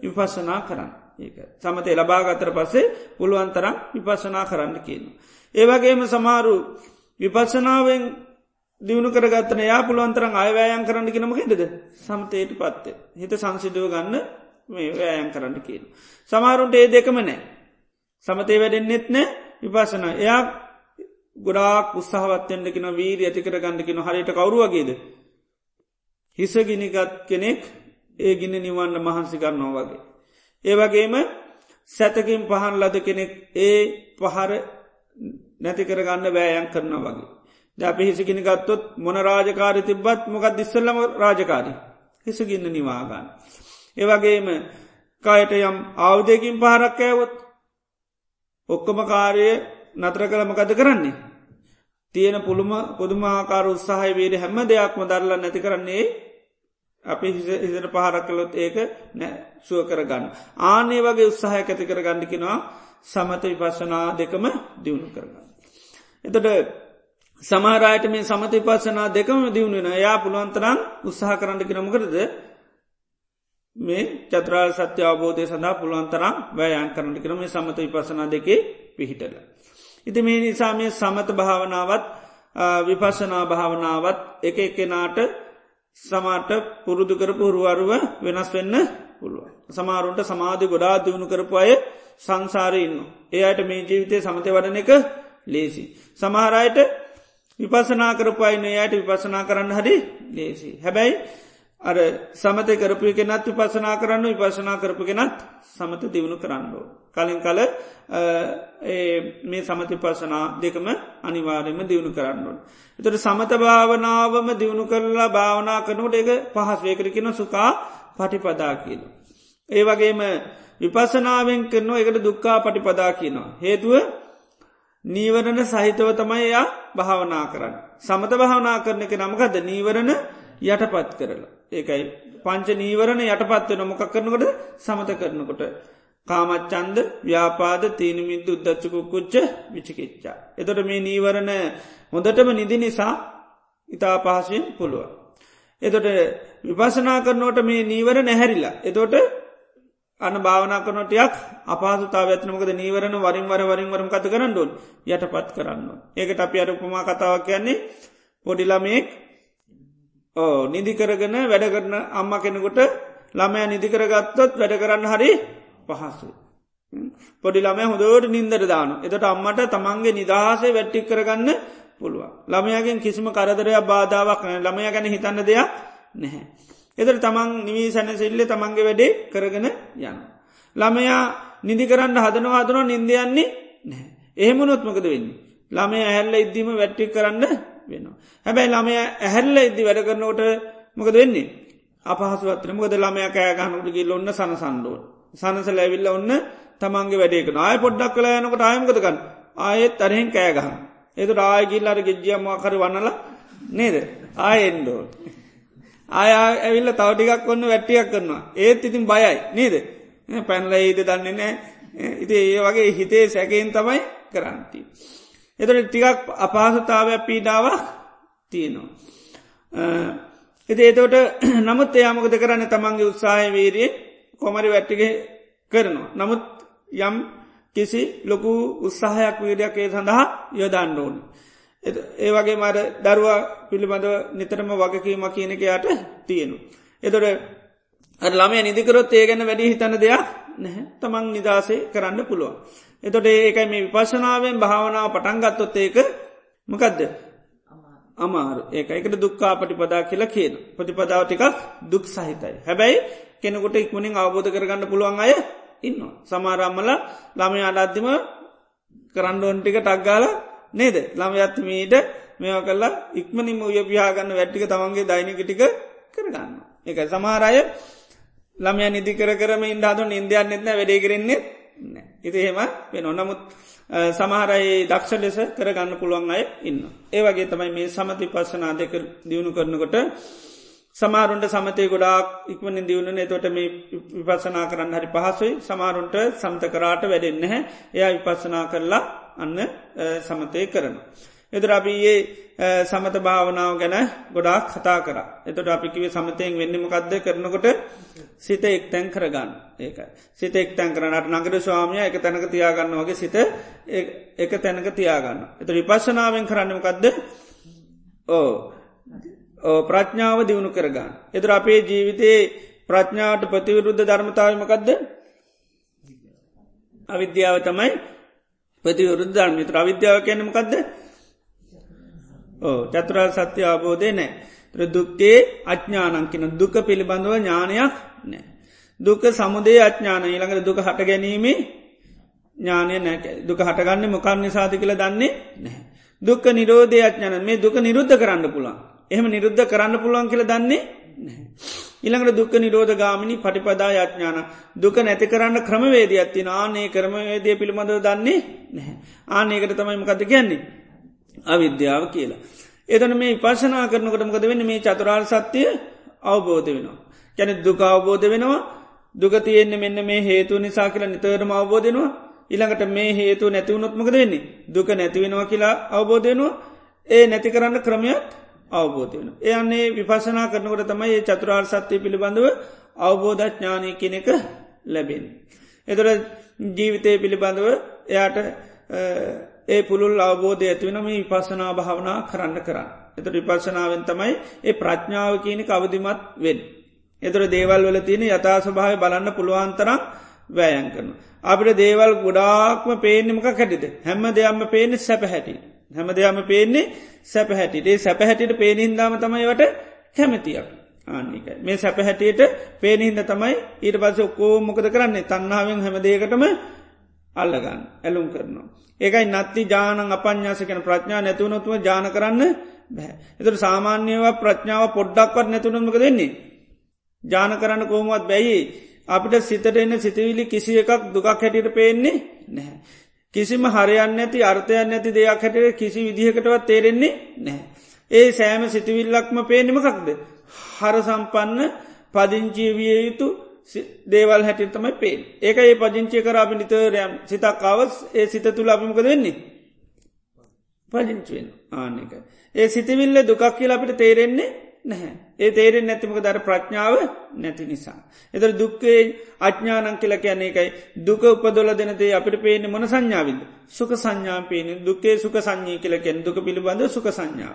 විපස්සනා කරන්න ඒක සමතය ලබාගතර පස්සේ පුළුවන්තරම් විපස්සනා කරන්න කියන. ඒවගේම සමාරු විපස්සනාවෙන් දියුණු කරගත්තන යා පුළුවන්තරම් අයවෑයන් කරන්න කිනමකෙටද සමතයට පත්තේ හිත සංසිදුව ගන්න මේ වෑයන් කරන්න කියන. සමාරුන්ට ඒ දෙකම නෑ. සමතේ වැඩෙන්න්නෙත් නෑ විපසනා එයා ගොඩාක් උත්සාහවත්තෙන්ට කියෙන වීර ඇතිකර ගන්නකින හරිට කවරුවගේද. හිසගිනිගත් කෙනෙක් ඒ ගින්න නිවන්න මහන්සි කරනවා වගේ. ඒවගේම සැතකින් පහන් ලද කෙනෙක් ඒ පහර නැති කරගන්න වෑයන් කරන වගේ. ද අප හිසිගෙන ගත්තොත් මොන රාජකාරි තිබ්බත් මොකක් දිස්සල්ලම රාජකාරි හිසගින්න නිවාගන්න. ඒවගේම කායට යම් ආවදයකින් පහරක් ඇවොත් ඔක්කොම කාරය නතර කළමකද කරන්නේ. තියෙන පුළුම පුදුමාකාර උත්සාහය වේද හැම දෙයක්ම දරලා නැති කරන්නේ අපි හිසට පහරක් කළොත් ඒක නෑ සුව කරගන්න. ආනේ වගේ උත්සාහය ඇති කර ගණඩිකිෙනවා සමත විපස්සනා දෙකම දියුණු කරගන්න. එතට සමාරයට මේ සමති පස්සනා දෙකම දියුණුවෙන යා පුළුවන්තරන් උත්සාහ කරන්න කිනමකරද මේ චත්‍රාල් සත්‍ය අවබෝධය සඳහා පුළුවන්තරම් වැෑයන් කරන්නට කරම සමත විපසනා දෙකේ පිහිටල. ඉති මේ නිසා මේ සමත භාවනාවත් විපස්සනා භාවනාවත් එක එකනාට සමාට පුරුදු කරපු හුරුවරුව වෙනස් වෙන්න පුළුව. සමාරුන්ට සමාධි ගොඩා දියුණු කරපු අය සංසාරයන්න. එයට මේ ජීවිතය සමතය වඩන එක ලේසි. සමහරයට විපසනා කරපයින යට විපසනා කරන්න හරි ලේසි. හැබැයි අර සමත කරපය කෙනත් විපසනා කරන්න විපසනා කරපු කෙනත් සමත දියුණු කරන්නෝ. කලින් කල මේ සමති පසනා දෙකම අනිවාරයම දියුණු කරන්නුවන්. එතට සමත භාවනාවම දියුණු කරලා භාවනා කරනට එක පහස් වේකර කියන සුකා පටිපදා කියන. ඒ වගේම විපසනාවෙන් කරනවා එකට දුක්කා පටිපදා කියනවා. හේතුව නීවරණ සහිතව තමයි එයා භාවනා කරන්න. සමත භාවනා කරන එක නමකද නීවරණ යටපත් කරලා. ඒකයි පංච නීවරණ යටපත්ව නොමොකක් කරනකොට සමත කරනකොට. කාමච්චන්ද ව්‍යාපාද තීනමින්ද උද්දච්චකුක්කුච්ච විචිකිච්චා. එතොට මේ නීවරණ හොඳටම නිදි නිසා ඉතා පහසුවෙන් පුළුව. එතොට විපසනා කරනවට මේ නීවර නැහැරිලා. එතෝට අන භාවනා කරනොටයක් අපහසුතාව ඇතනමකද නීවරණ වරින් වර වරින් වරම් කත කරන්න ඩොල් යට පත් කරන්න. ඒකට අපි අර උපමා කතාවක් කියන්නේ පොඩිලමෙක් ඕ නිදි කරගෙන වැඩ කරන අම්ම කෙනෙකුට ළමය නිදිකර ගත්තොත් වැඩ කරන්න හරි පහසු. පොඩි ළමය හොදෝට නින්දර දාන එතට අම්මට තමන්ගේ නිදහසේ වැට්ටික් කරගන්න පුළුවන්. ළමයගෙන් කිසිම කරදරයක් බාධාවක් ළමය ගැන හිතන්න දෙයක් නැහැ. එතර තමන් නිවී සැන සිල්ල තමන්ගේ වැඩේ කරගෙන යන්න. ළමයා නිදි කරන්න හදනවා හදනවා නින්දයන්නේ නැහැ. එහෙමනොත්මකද වෙන්නේ. ළමය ඇහැල්ල ඉද්දීම වැට්ටික් කරන්න වෙනවා. හැබැයි ළමය ඇහැල්ල ඉද්දි වැඩ කරනවට මොකද වෙන්නේ. අපහසුවත්න මොකද ළමය කෑ ගහනුටගේ ඔන්න සනසන්ඩුව. සනසල ඇවිල්ල ඔන්න තමන්ගේ වැඩේක ආය පොඩ්ඩක් කළ යනකට ආයමකතකන්න ආයෙත් අරහෙන් කෑගහන්. එතු ආයගිල්ලට ගෙජ්ජියම්මකර වන්නල නේද ආයෙන්ඩෝ. ආය ඇවිල්ල තවටිකක් ඔන්න වැට්ටියක් කරනවා ඒත් ඉතින් බයයි නේද පැන්ල ඒද දන්නේ නෑ ඉති ඒ වගේ හිතේ සැකෙන් තමයි කරන්ති. එතට ටිකක් අපහසතාවයක් පීඩාවක් තියෙනවා. එති ඒතවට නමුත් එයාමකද කරන්න තමන්ගේ උත්සාහය වීරියෙන් කොමරි වැට්ටිගේ කරනවා. නමුත් යම් කිසි ලොකු උත්සාහයක් වීඩයක් ඒ සඳහා යොදන්න ඕන. ඒ වගේ මර දරුවා පිළිබඳව නිතරම වගකීම කියනකයාට තියෙනු. එතොට ළමය නිදිකරොත් ඒ ගැන වැඩි හිතන දෙයක් නැහැ තමන් නිදසේ කරන්න පුළුවන්. එතොට ඒකයි මේ විපශනාවෙන් භාවනාව පටන්ගත්තොත් ඒක මකදද අමාරු ඒකයිකට දුක්කා පටිපදා කියලා කියන ප්‍රතිපදාව ටිකක් දුක් සහිතයි. හැබැයි කෙනෙකුට ඉක්මනින් අවබෝධ කරගන්න පුළුවන් අය ඉන්න. සමාරම්මල ළමය අඩත්දිම කරන්ඩෝන්ටික ටක්ගාල නේද ළමයත්මීට මෙවා කල්ලා ඉක්මනිම උය පියාගන්න වැට්ටික තමන්ගේ දෛනිකටික කරගන්න. එක සමාරය ළමය නිදි කර කරම ඉන්ඩාතු ඉන්දයන් නෙත්න වැඩේ කරෙන්නේ ඉති හෙම වෙන නමුත් සමහරයි දක්ෂ ලෙස කරගන්න පුළුවන් අය ඉන්න. ඒවගේ තමයි මේ සමති පස්සනා දෙක දියුණු කරනකොට සමාරුන්ට සමතය ගොඩාක් ඉක්මන දියුණන තොට මේ විපසනා කරන්න හරි පහසුයි සමාරුන්ට සමත කරාට වැඩෙන්න හැ එයා විපස්සනා කරලා අන්න සමතය කරන. එතුර අපි ඒ සමත භාවනාව ගැන ගොඩාක් කතා කර. එතොට අපිකිවේ සමතයෙන් වෙන්නමකක්ද කරනකොට සිත එක්තැන් කරගන්න ඒක. සිත එක්තැන් කරනට නගර ස්වාමිය එක තැනක තියාගන්න වගේ සිත එක තැනක තියාගන්න. එත විපශනාවෙන් කරන්නමකක්ද ඕ ප්‍රඥාව දියුණු කරගන්න. එතුර අපේ ජීවිතයේ ප්‍රඥාවට ප්‍රතිවරුද්ධ ධර්මතාවමකක්ද අවිද්‍යාව තමයි ප්‍රතිවරුද්ධ ධර්මිත අවිද්‍යාව කියනමකක්ද ඕ චතුරා සත්‍ය අබෝධය නෑ ත්‍ර දුක්කේ අඥ්ඥානංකින දුක පිළිබඳව ඥානයක් නෑ. දුක සමුදේ අඥාන. ඊළඟට දුක හට ගැනීමේ ඥානය නැක දුක හටගන්න මොකක් නිසාති කියල දන්නේ නැහැ. දුක්ක නිරෝධය අඥාන. මේ දුක නිරුද්ධ කරන්න පුළන් එහෙම නිරුද්ධ කරන්න පුළුවන් කියල දන්නේ ඉළඟට දුක්ක නිරෝධ ගාමිනි පටිපදා යඥාන දුක නැති කරන්න ක්‍රමවේද ඇත්ති ආනේ කරමවේදය පිළිබඳව දන්නේ නැහැ. ආනයකට තමයි මකද කියන්නේ? අවිද්‍යාව කියලා. එතන මේ පශනා කරනකටමකද වෙන්න මේ චතුරාර් සත්‍යය අවබෝධ වෙනවා. ගැන දුක අවබෝධ වෙනවා දුකතියෙන්නේ මෙන්න මේ හේතු නිසා කියලා නිතරම අවබෝධනවා ඉළඟට මේ හේතු නැතිවුණොත්මකද වෙන්නේ දුක නැතිවෙනවා කියලා අවබෝධයනවා ඒ නැති කරන්න ක්‍රමයක් අවබෝධ වෙන. එයන්නේ විපසනා කරනකොට තමයි ඒ චතුරාර් සත්‍යය පිළිබඳව අවබෝධඥානය කෙනෙක ලැබෙන්. එතොර ජීවිතය පිළිබඳව එයාට ඒ පුළුල් අවබෝධය ඇතිවෙන මේ විපසනා භාවනා කරන්න කරන්න. එතට විපර්ශනාවෙන් තමයි ඒ ප්‍රඥාව කියනෙ අවදිමත් වෙන්. එතර දේවල් වල තියෙන යථසභාව බලන්න පුළුවන්තරම් වෑයන් කරන. අපිට දේවල් ගොඩාක්ම පේනමක කැටිද හැම දෙයම්ම පේන සැප හැටි. හැම දෙයම පේන්නේ සැප හැටිටේ සැප හැටිට පේනහින්දාම තමයිවට කැමතියක්. ආනික මේ සැප හැටියට පේනහින්ද තමයි ඊට පස්ස ඔක්කෝ මොකද කරන්නේ තන්නාවෙන් හැමදේකටම අල්ලගන්න ඇලුම් කරනවා. ඒකයි නත්ති ජානන් අපඥාසකන ප්‍රඥා නැතුවනොතුව ජාන කරන්න බැ. එතුට සාමාන්‍යවා ප්‍රඥාව පොඩ්ඩක්වත් නැතුනමක දෙන්නේ. ජාන කරන්න කෝමුවත් බැයි අපිට සිතට එන්න සිතවිලි කිසි එකක් දුකක් හැටියට පේන්නේ නැහැ. කිසිම හරයන්න ඇති අර්ථයන් ඇති දෙයක් හැට කිසි විදිහකටවත් තේරෙන්නේ නෑ. ඒ සෑම සිතිවිල්ලක්ම පේනමකක්ද. හර සම්පන්න පදිංචිය විය යුතු දේවල් හැටින් තමයි පේ ඒක ඒ පජංචය කරාපි නිතරයම් සිතක්කාවස් ඒ සිත තුළ අපිමක වෙන්නේ? පජංචුවෙන් ආනක ඒ සිතිවිල්ල දුකක් කියලා අපිට තේරෙන්නේ නැහැ. ඒ තේරෙන් නැතිමක දර ප්‍රඥාව නැති නිසා. එතර දුක්කේ අඥානං කියල කියන්නේ එකයි දුක උපදොල දෙනදේ අපිට පේන මොන සංඥාවිද. සුක සංඥා පේන දුකේ සුක සංඥී කියලකෙන් දුක පිළිබඳ සුක සංඥා.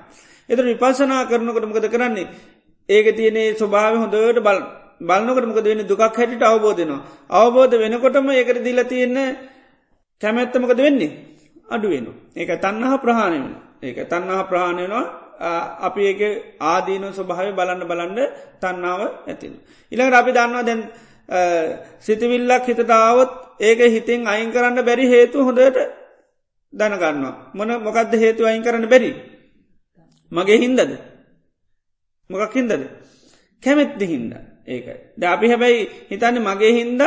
එතර විපසනා කරනකට මොකද කරන්නේ? ඒක තියනේ ස්වභාව හොඳට බල බලන්නකට මොකද වෙන දුකක් හැටිට අවබෝධනවා. අවබෝධ වෙනකොටම ඒකට දිල තියෙන්න කැමැත්තමකද වෙන්නේ අඩුවෙන. ඒක තන්නහ ප්‍රහාණය වෙන. ඒක තන්නහා ප්‍රහාණය වෙනවා අපි ඒක ආදීන ස්වභාව බලන්න බලන්ඩ තන්නාව ඇතින. ඉළඟට අපි දන්නවා දැන් සිතිවිල්ලක් හිතටාවත් ඒක හිතින් අයින් කරන්න බැරි හේතු හොඳට දැනගන්නවා. මොන මොකක්ද හේතු අයින් කරන්න බැරි. මගේ හින්දද. මොකක් හින්දද. කැමැත්ති හින්ද ඒකයි. ද අපි හැබැයි හිතන්න මගේ හින්ද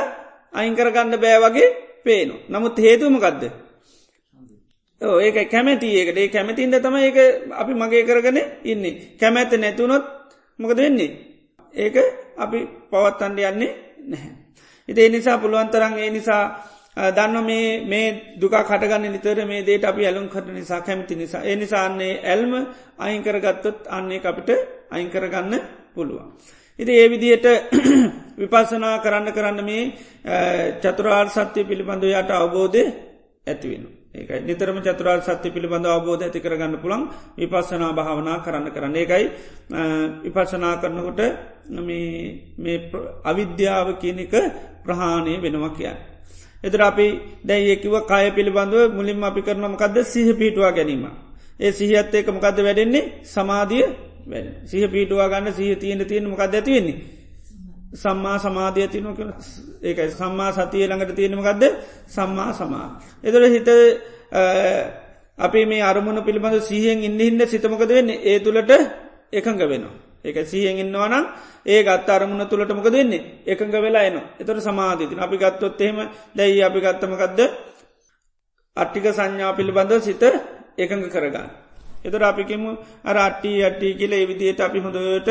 අයිංකරගන්න බෑ වගේ පේනු. නමුත් හේතුමකක්ද. ඒක කැමැති ඒකට ඒ කැමැතින්ද තම ඒක අපි මගේ කරගන ඉන්නේ. කැමැත්ත නැතුනොත් මොකද වෙන්නේ. ඒක අපි පවත්තන්ඩ යන්නේ නැහැ. ඉති නිසා පුළුවන්තරන් ඒ නිසා දන්න මේ මේ දුක කටගන්න නිතර මේ දේට අපි ඇලුම් කට නිසා කැමති නිසා. ඒ නිසාන්නේ ඇල්ම අයිංකරගත්තොත් අන්නේ අපිට අයිංකරගන්න පුළුවන්. ඉති ඒ විදියට විපසනා කරන්න කරන්න මේ චතුරාර් සත්‍යය පිළිබඳව යට අවබෝධය ඇතිවෙන. ඒකයි නිතරම චතුරාර් සත්‍ය පිළිබඳ අවබෝධ ඇති කරගන්න පුළන් විපස්සනා භාවනා කරන්න කරන්න ඒකයි විපසනා කරනකොට මේ අවිද්‍යාව කියනක ප්‍රහාණය වෙනවා කියන්න. එතර අපි දැයියකිව කාය පිළිබඳව මුලින්ම අපි කරනමකක්ද සිහ පිටවා ගැනීම. ඒ සිහත් ඒක මොකක්ද වැඩෙන්නේ සමාධිය සිහ පිටවා ගන්න සිහ තියෙන තියෙන මොකක් ඇතිවෙන්නේ. සම්මා සමාධිය තියනක ඒකයි. සම්මා සතිය ළඟට තියෙනමකක්ද සම්මා සමා. එතොර හිත අපි මේ අරමුණ පිළිබඳ සිහෙන් ඉන්නහින්ද සිතමකද වෙන්නේ? ඒ තුළට එකඟ වෙනවා. ඒක සිහෙන් ඉන්නවනම් ඒ ගත් අරමුණ තුළට මොක දෙන්නේ එකඟ වෙලා එන එතොට සමාධීතින අපි ගත්තොත් එහෙම දැයි අපි ගත්තමකක්ද අට්ටික සංඥා පිළිබඳ සිත එකඟ කරගන්න. එතර අපිකෙමු අර අට්ටි අට්ටි කියල එවිදියට අපි හොඳට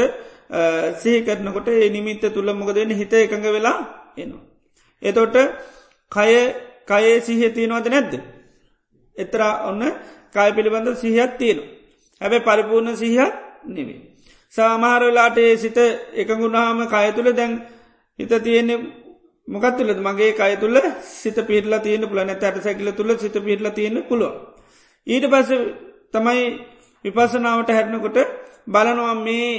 සහ කරනකොට ඒ නිමිත්ත තුළ මොකදන්න හිත එකඟ වෙලා එනවා. එතොට කය කයේ සිහ තියෙනවද නැද්ද. එතර ඔන්න කය පිළිබඳ සිහත් තියෙන. හැබැ පරිපූර්ණ සිහත් නෙවේ. සාමාරවෙලාට ඒ සිත එකගුණාම කය තුළ දැන් හිත තියෙන්නේ මොකත් තුළද මගේ කය තුළ සිත පිටලා තියෙන පුලන ඇට සැකිල තුළ සිත පිටලා තියෙන පුළුව. ඊට පස තමයි විපසනාවට හැටනකොට බලනවා මේ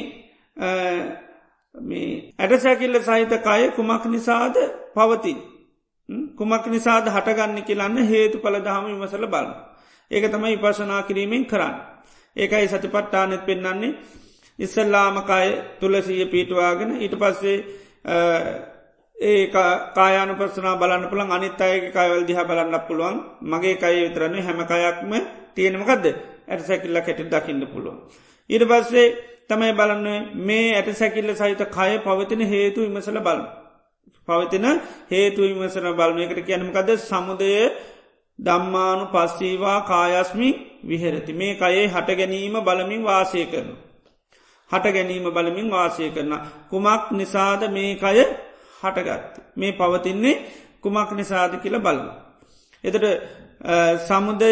මේ ඇටසැකිල්ල සහිත කය කුමක් නිසාද පවතින්. කුමක් නිසාද හටගන්න කියලන්න හේතු පල දහම විමසල බලන්න. ඒක තමයි විපසනා කිරීමෙන් කරන්න. ඒකයි සතිපට්ටානෙත් පෙන්න්නන්නේ ඉස්සල්ලාමකාය තුළසීය පීටවාගෙන ඊට පස්සේ ඒ කායන පසනා බලන්න පුළන් අනිත් අයගේ කයවල් දිහ බලන්න පුළුවන් මගේ කය විතරන්නේ හැම කයක්ම තියෙනමකක්ද ඇට සැකිල්ල කැට දකින්න පුළුවන්. ඊට පස්සේ තමයි බලන්න මේ ඇට සැකිල්ල සහිත කය පවතින හේතු විමසල බල. පවතින හේතු විමසන බලන එකට කියනමකද සමුදය දම්මානු පස්සීවා කායස්මි විහෙරති මේ කයේ හට ගැනීම බලමින් වාසය කරනු. හට ගැනීම බලමින් වාසය කරන. කුමක් නිසාද මේ කය හටගත්. මේ පවතින්නේ කුමක් නිසාද කියල බලන්න. එතට සමුදය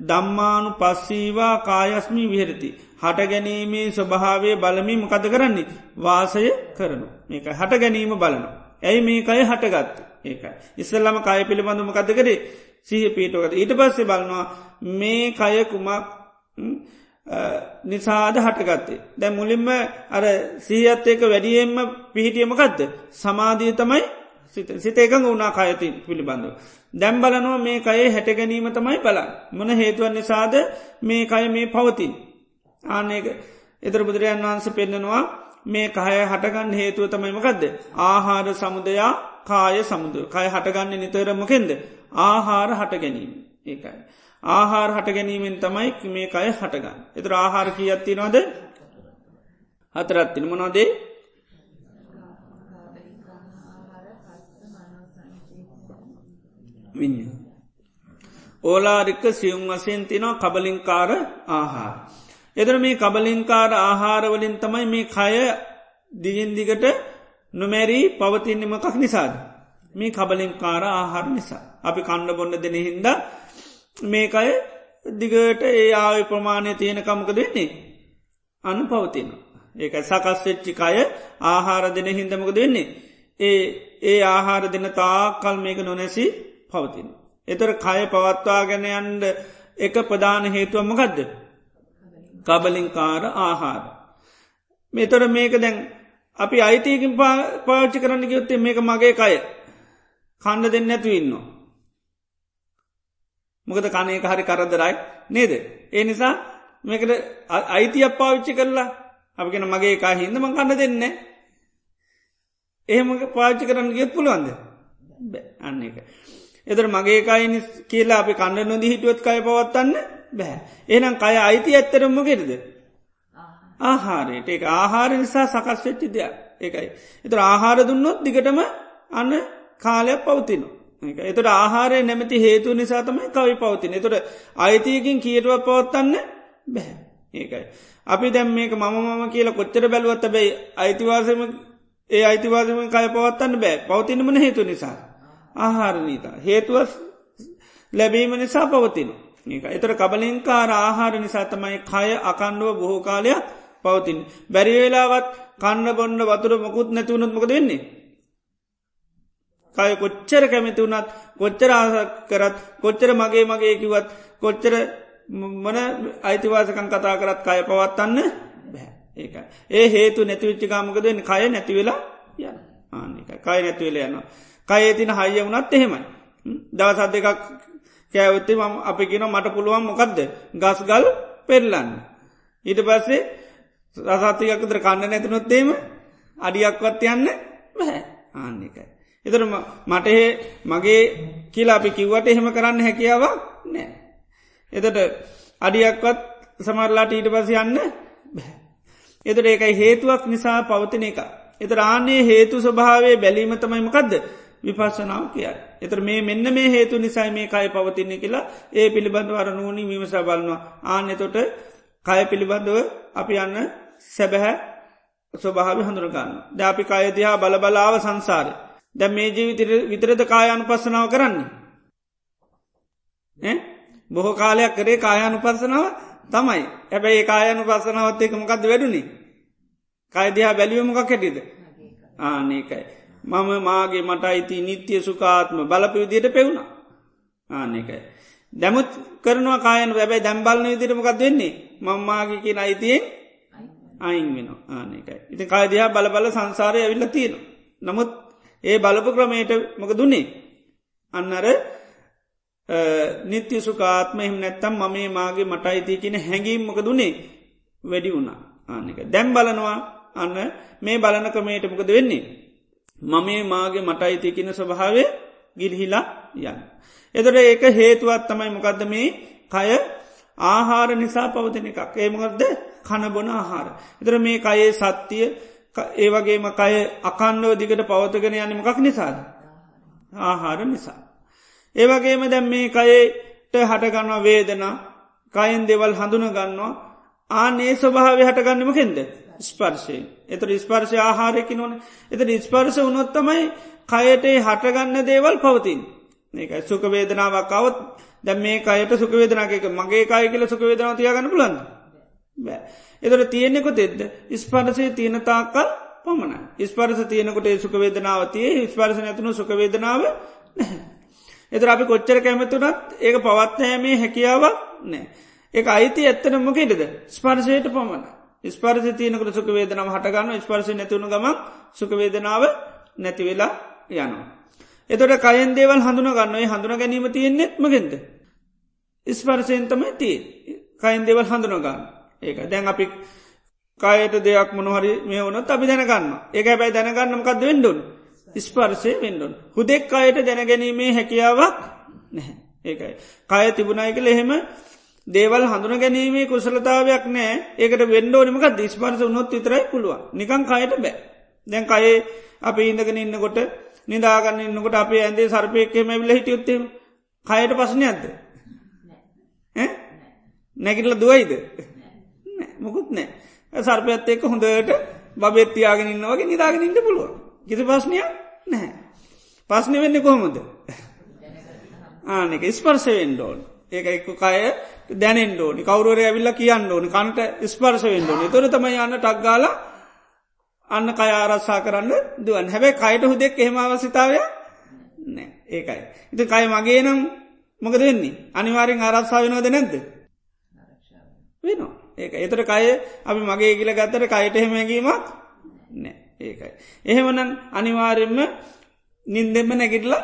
දම්මානු පස්සීවා කායස්මි විහරති. හට ගැනීමේ ස්වභාවය බලමින් මොකද කරන්නේ. වාසය කරනු. මේක හට ගැනීම බලනු. ඇයි මේ අය හටගත් ඒකයි. ඉස්සල්ලම කය පිළිබඳු මොකද කරේ සහ පීටෝකට ඊට පස්සේ බලනවා මේ කය කුමක් නිසාද හටගත්තේ. දැ මුලින්ම අර සීහත් ඒක වැඩියෙන්ම පිහිටියමකක්ද. සමාධී තමයි සිත එකඟ වුණා කයති පිළිබඳව. දැම් බලනවා මේ කයේ හැට ගැනීම තමයි බල. මොන හේතුවන් නිසාද මේ කය මේ පවතින්. ආනක එතර බුදුරජන් වහන්ස පෙන්න්නනවා මේ කය හටගන්න හේතුව තමයිමකක්ද. ආහාර සමුදයා කාය සමුද කය හටගන්න නිතරමකෙන්ද. ආහාර හට ගැනීම ඒකයි. ආහාර හට ගැනීමෙන් තමයි මේ අය හටගන්න. එතර ආහාර කිය ඇත්ති නොද හතරත්තින මොනොදේ ඕලාරික්ක සියුම් වසයෙන් තිනවා කබලින්කාර ආහාර. එදර මේ කබලින්කාර ආහාරවලින් තමයි මේ කය දිගින්දිගට නොමැරී පවතින්නමකක් නිසාද. මේ කබලින්කාර ආහාර නිසා. අපි කණ්ඩ බොන්න දෙන හින්ද මේකය දිගට ඒ ආව ප්‍රමාණය තියෙනකමක දෙන්නේ. අන්න පවතින. ඒක සකස් වෙච්චි කය ආහාර දෙන හින්දමක දෙන්නේ. ඒ ඒ ආහාර දෙන තාකල් මේක නොනැසි පවතින. එතර කය පවත්වාගෙන යන්ඩ එක ප්‍රධාන හේතුවමකදද. කබලින්කාර ආහාර. මෙතොර මේක දැන් අපි අයිතියකින් පාච්චි කරන්න ගයොත්තේ මේක මගේ කය කණ්ඩ දෙන්න ඇතු ඉන්නවා. මොකද කනයක හරි කරදරයි නේද. ඒ නිසා මේකට අයිතියක් පාවිච්චි කරලා අපිගෙන මගේ එකා හින්දම කන්න දෙන්න එහෙම පාච්චි කරන්න ගියත් පුළුවන්ද අන්න එක. එතර මගේ කයිනි කියලා අපි කන්න නොදී හිටුවත් කය පවත්තන්න බෑ. එනම් කය අයිති ඇත්තරම්ම ගෙරද. ආහාරයට ඒ ආහාර නිසා සකස් වෙච්චි දෙයක් ඒකයි. එතර ආහාර දුන්නොත් දිගටම අන්න කාලයක් පවතිනවා. එතට ආහාරය නැමති හේතු නිසා තමයි කවි පවතින. එතොට අයිතියකින් කියටුව පවත්තන්න බැහැ ඒකයි. අපි දැම් මේක මම මම කියලා කොච්චර බැලුවත් බැයි අයිතිවාසම ඒ අයිතිවාසම කය පවත්තන්න බෑ පවතිනමන හේතු නිසා. ආහාරනීතා. හේතුව ලැබීම නිසා පවතින. ඒක එතර කබලින්කාර ආහාර නිසා තමයි කය අකණ්ඩුව බොහෝ කාලයක් පවතින්. බැරිවෙලාවත් කන්න බොන්න වතුර මොකුත් නැතිවුණොත් මොක දෙන්නේ. කය කොච්චර කැමිති වුණත් කොච්චර ආසක් කරත් කොච්චර මගේ මගේ කිවත් කොච්චර මන අයිතිවාසකන් කතා කරත් කය පවත්තන්න බෑ ඒක ඒ හේතු නැතිවිච්චි කාමකදෙන් කය නැතිවෙලා යන ආනික කය නැතිවෙල යනවා කයේ තින හයිය වුණත් එහෙමයි. දවසත් දෙකක් කෑවත්තේ මම අපි කියන මට පුළුවන් මොකක්ද ගස් ගල් පෙල්ලන්න ඊට පස්සේ රසාතිකකතර කන්න නැතිනොත්තේම අඩියක්වත් යන්න බැහැ ආන්නිකයි එතර මටහෙ මගේ කියලා අපි කිව්වට එහෙම කරන්න හැකියාවක් නෑ. එතට අඩියක්වත් සමරලාට ඊට පස යන්න බැහැ එතට ඒකයි හේතුවක් නිසා පවතින එක එත රාන්නේ හේතු ස්වභාවේ බැලීම තමයිමකක්ද විපස්සනාව කියයි. එතර මේ මෙන්න මේ හේතු නිසයි මේ කය පවතින්නේ කියලා ඒ පිළිබඳව අරනුවනි විමසා බලනවා. ආන එතොට කය පිළිබඳව අපි යන්න සැබැහැ ස්වභාව හඳුරගන්න. ද අපි කයතිහා බලබලාව සංසාරය. දැ මේ ජීවිතර විතරද කායනු පස්සනාව කරන්නේ. බොහෝ කාලයක් කරේ කායනු පස්සනාව තමයි ඇබැයි කායනු පස්සනාවත් එක මොකක්ද වැඩුණි. කයිදිහා බැලියමකක් හැටිද. ආනකයි. මම මාගේ මට අයිති නිත්‍යය සුකාත්ම බලප විදියට පෙවුණ ආනකයි. දැමුත් කරනවා කායන වැබයි දැම්බලන විදිරමකක් වෙන්නේ මංමාගේ කියෙන අයිතියෙන් අයින් වෙන ආනකයි. ඉති කායදයා බලබල සංසාරය ඇවිල්ල තියෙන. නමුත් ඒ බලපු ක්‍රමයට මොක දුන්නේ. අන්නර නිත්‍ය සුකාත්ම එහම නැත්තම් මමේ මාගේ මට අයිතිය කියන හැඟීම් මොක දුන්නේ වැඩි වුණා ආනක දැම් බලනවා අන්න මේ බලන ක්‍රමයට මොකද වෙන්නේ. මමේ මාගේ මට අයිති කියන ස්වභාවය ගිල්හිලා යන්න. එදොට ඒක හේතුවත් තමයි මොකක්ද මේ කය ආහාර නිසා පවතින එකක් ඒමකක්ද කණබොන ආහාර. එතර මේ කයේ සත්තිය ඒ වගේම කය අකණ්ඩව දිගට පවතගෙන යනමකක් නිසාද. ආහාර නිසා. ඒවගේම දැම් මේ කයට හටගන්නවා වේදනා කයින් දෙවල් හඳුන ගන්නවා ආනේ ස්වභාව හටගන්නමකෙන්ද ස්පර්ශයෙන් එතට ස්පර්ශය ආහාරයකි නොන එත ස්පර්ශ උනොත්තමයි කයටේ හටගන්න දේවල් පවතින් ඒක සුකවේදනාවක් කවත් දැ මේ කයට සුකවේදනාක මගේ කාය කියල සුකවේදනාව තියාගන්න පුලන්න බෑ. එතට තියෙනෙකො තෙද්ද ස්පර්සය තියෙන තාක්කල් පමණ ස්පර්ස තියනකොට සුකවේදනාව තිය ස්පර්ස ඇතුනු සුකවේදනාව එතර අපි කොච්චර කැමතුනත් ඒක පවත්නෑමේ හැකියාවක් නෑ එක අයිති ඇත්තන මොකෙටද ස්පර්ශයට පමණ ස්පර්ස තියනකට සුකවේදනාව හටගන්න ස්පර්ශ නැතිවුණු ගම සුකවේදනාව නැතිවෙලා යනවා. එතොට කයන් දේවල් හඳුන ගන්නයි හඳුන ගැනීම තියෙන්නේෙත් මගෙන්ද. ස්පර්සයෙන් තමයි තිය කයින් දේවල් හඳුනගන්න ඒක. දැන් අපි කායට දෙයක් මොනහරි මේ වනොත් අපි දැනගන්න ඒක බැයි දැනගන්නමකක්ද වෙන්ඩුන් ස්පර්සය වෙන්ඩුන් හුදෙක් අයට දැනගැනීමේ හැකියාවක් නැහැ. ඒකයි. කය තිබුණයි කළ එහෙම දේවල් හඳුන ගැනීමේ කුසලතාවයක් නෑ. ඒකට වෙන්ඩෝනිමක දිස්පර්ස උනොත් විතරයි පුළුවන්. නිකං කයට බෑ. දැන් කයේ අප ඉඳගෙන ඉන්නකොට නිදාගන්න ඉන්නකොට අපේ ඇන්දේ සර්පයක්කම විල හිටියුත්තේ කයට පසන ඇද නැගිටල දුවයිද? මොකුත් නෑ. සර්පයත් එක්ක හොඳට බබෙත්තියාගෙන ඉන්නවගේ නිදාගෙන ඉන්න පුළුව කිසි පස්්නය නැහැ පස්්න වෙන්න කොහොමද? ආනෙක ස්පර්සවෙන්ඩෝන් ඒක එක්ක කය දැනෙන් ෝනි කවරුවර ඇවිල්ල කියන්න ඕනි. කන්ට ස්පර්ස වෙන්න ඕනි. තොර තම යන්න ටක්ගාල අන්න කය ආරස්සා කරන්න දුවන් හැබැයි කයට හුදෙක් එහෙම අවසිතාවය නෑ ඒකයි. ඉති කය මගේ නම් මොකද වෙන්නේ? අනිවාරෙන් ආරස්සා වෙනවද නැද්ද? වෙනවා. ඒක එතර කය අපි මගේ කියල ගත්තර කයට එහෙම හැඟීමක් නෑ ඒකයි. එහෙමනම් අනිවාරෙන්ම නින්දෙම නැගිටලා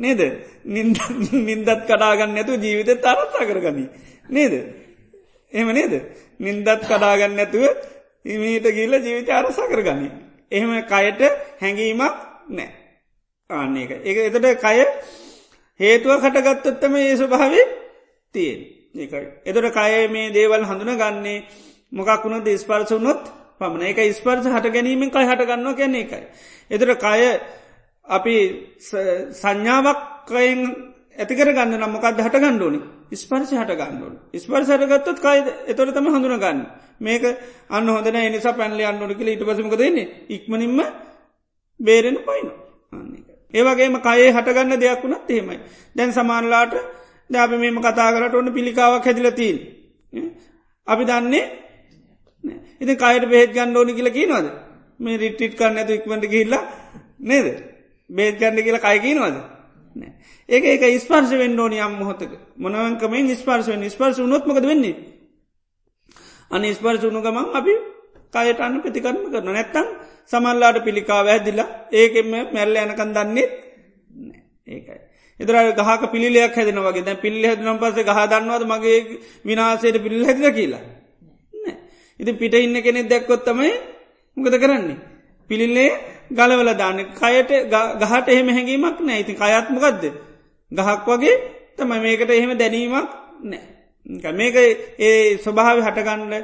නේද? නින්දත් කඩාගන්න ඇතු ජීවිත තරත්තා කරගනී. නේද? එම නේද? නින්දත් කඩාගන්න ඇතුව හිමීට ගිල්ල ජීවිත අරසා කරගනී. එහෙම කයට හැඟීමක් නෑ. ආන්නේ එක එක එතට කය හේතුව කටගත්තොත්තම ඒ ස්වභාවේ තියෙන් ඒකයි. එතට කය මේ දේවල් හඳුන ගන්නේ මොකක්ුණ දේස්පර්ස වනොත් පමණ එක ස්පර්ස හට ගැනීමෙන් කයි හටගන්නවා කියන්නේ එකයි එතට කය අපි සංඥාවක්කයෙන් ඇතිකර ගන්න නම්මකක්ද හට ගණ්ඩෝනි ස්පර්ශ හට ගන්නඩුවන් ස්පර්ශ හටගත්තොත් කයිද? එතොට තම හඳුනගන්න. මේක අන්න හොඳන එනිසා පැන්ලි අන්නොඩිකල ඉට පසමක දෙන්නේ ඉක්මනින්ම බේරෙන පයින ඒවගේම කයේ හටගන්න දෙයක් වුණත් එහෙමයි. දැන් සමානලාට ද අපි මෙම කතා කරට ඔන්න පිළිකාවක් හැදිලතිීන් අපි දන්නේ ඉති කයට බෙහෙත් ගණ්ඩෝනි කියල කියනවද? මේ රිට්ටිට් කරන්න ඇතු ඉක්මට ගිල්ලා නේද? බේත් ගන්න කියලා කයකිනවද ඒක ඒක ස්පර්ශ වෙන්න ඕනි යම් මොහොතක. මොනවන්කමෙන් ස්පර්ශ වෙන් ස්පර්ශ නොත්මකද වෙන්නේ? අන ස්පර්ශ වුණු ගමන් අපි කයට අන්න ප්‍රතිකරම කරන නැත්තම් සමල්ලාට පිළිකාව ඇදිලා ඒකෙම මැල්ල යනකන් දන්නේ ඒකයි. එදර ගහක පිළිලයක් හැදෙන වගේ. දැ පිල්ල හැදනම් පස ගහ දන්නවද මගේ විනාසයට පිල්ල හැදිල කියලා. ඉති පිට ඉන්න කෙනෙ දැක්කොත්තමයි මොකද කරන්නේ. පිළිල්ලේ ගලවල දාන්න. කයට ගහට එහෙම හැඟීමක් නෑ. ඉතින් කයත්මකක්ද ගහක් වගේ තම මේකට එහෙම දැනීමක් නෑ. මේක ඒ ස්වභාව හටගන්න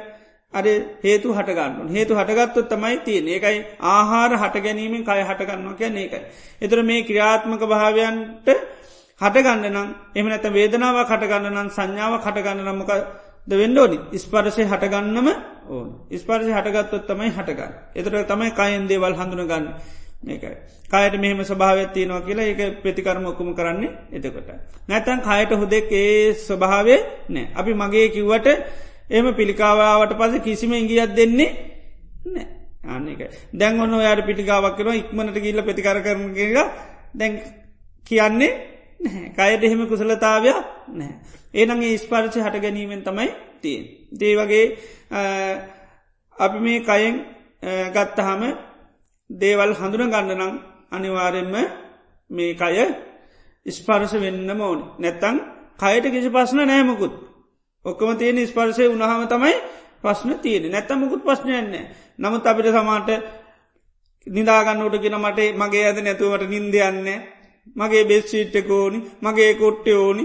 අර හේතු හටගන්න හේතු හටගත්තුත් තමයි තියෙන ඒකයි ආහාර හට ගැනීමෙන් කය හටගන්නවා කියන්න ඒකයි. එතර මේ ක්‍රියාත්මක භාවයන්ට හටගන්න නම් එම නැත වේදනාව කටගන්න නම් සංඥාව කටගන්න නම්මක ද වෙන්න ඕනි. ස්පර්ශය හටගන්නම ඕන. ස්පර්ශය හටගත්තොත් තමයි හටගන්න. එතට තමයි කයින් දේවල් හඳුනගන්න. මේකයි කායට මෙහම ස්වභාවත්තිය නවා කියලා ඒක ප්‍රතිකරම ඔක්කුම කරන්නේ එතකොට. නැතන් කායට හුදෙක් ඒ ස්වභාවේ නෑ. අපි මගේ කිව්වට එම පිළිකාවාවට පස කිසිම ඉංගියත් දෙන්නේ නෑ. ආන්නක දැන් ඔන්න යාට පිටිකාවක් කෙන ඉක්මනට ගිල්ල ප්‍රතිකර කරනග දැන් කියන්නේ කයට එහෙම කුසලතාවයක් නෑ. ඒනගේ ස්පර්ච හට ගැනීමෙන් තමයි තියෙන්. දේ වගේ අපි මේ කයෙන් ගත්තහම දේවල් හඳුන ගන්නනම් අනිවාරෙන්ම මේ කය ස්පර්ශ වෙන්න මෝන නැත්තං කයට කිසි පස්සන නෑමකුත් ඔක්කම තියෙන ස්පර්ශය උනහම තමයි පස්න තියෙන නැත්තම් මුකුත් පස්්නයන්නේ නමුත් අපිට සමාට නිදාගන්නට ගෙන මට මගේ ඇද නැතුවට නින්දයන්නේ මගේ බෙස්්චීට්ටක ඕනි මගේ කොට්ටය ඕනි.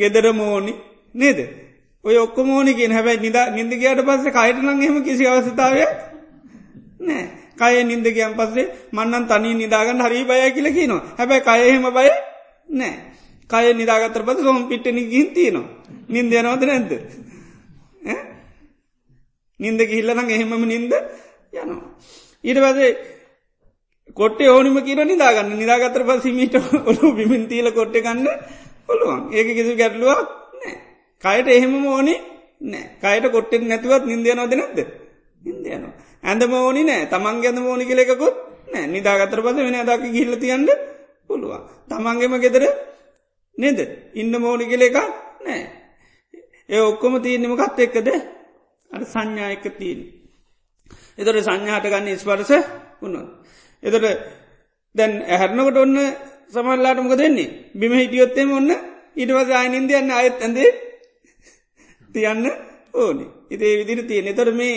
ගෙදර මෝනි නේද? ඔය ඔක්කො මෝනිකින් හැබැයි නිද නින්දගේට පස්ස කයිටනං එම කිසි අවස්ථාවය නෑ කය නින්දගයන් පස්සේ මන්නන් තනී නිදාගන්න හරි බය කියලකි නවා හැබැයි කයහෙම බය නෑ කය නිදාගතර පස සොම් පිට්ටනි ගින් තියනවා. නින්ද යනවද නැද්ද? නින්ද ගිහිල්ලනං එහෙමම නින්ද යනවා. ඊට පසේ කොට්ටේ ඕනිම කියර නිදාගන්න. නිදාගතර පසිමීට ඔලු බිමින් තිීල කොට්ට ගන්න පුළුවන් ඒක කිසි ගැටලුවක් නෑ කයට එහෙම ඕනි නෑ කයට කොට්ටෙන් නැතුවත් නින්දයනවද නැද්ද? ඉන්දයනවා ඇඳම ඕනි නෑ තමන් ගැඳ ඕනි කෙලෙකුත් නෑ නිදාගතර පස වෙන දකි ගිල්ල තියන්න පුළුවන්. තමන්ගෙම ගෙදර නේද? ඉන්න මෝනි කෙල එකක් නෑ ඒ ඔක්කොම තියන්නමකත් එක්කද? අට සංඥා එක තියන එතොට සංඥාට ගන්න ස්පරස වුණොත්. එතට දැන් ඇහැරනකට ඔන්න සමල්ලාටමක දෙන්නේ බිම හිටියොත්තෙම ඔන්න ඉටවස අයිනින්ද යන්න අයත් ඇඳේ තියන්න ඕනි ඉතේ විදිර තියෙන එතොට මේ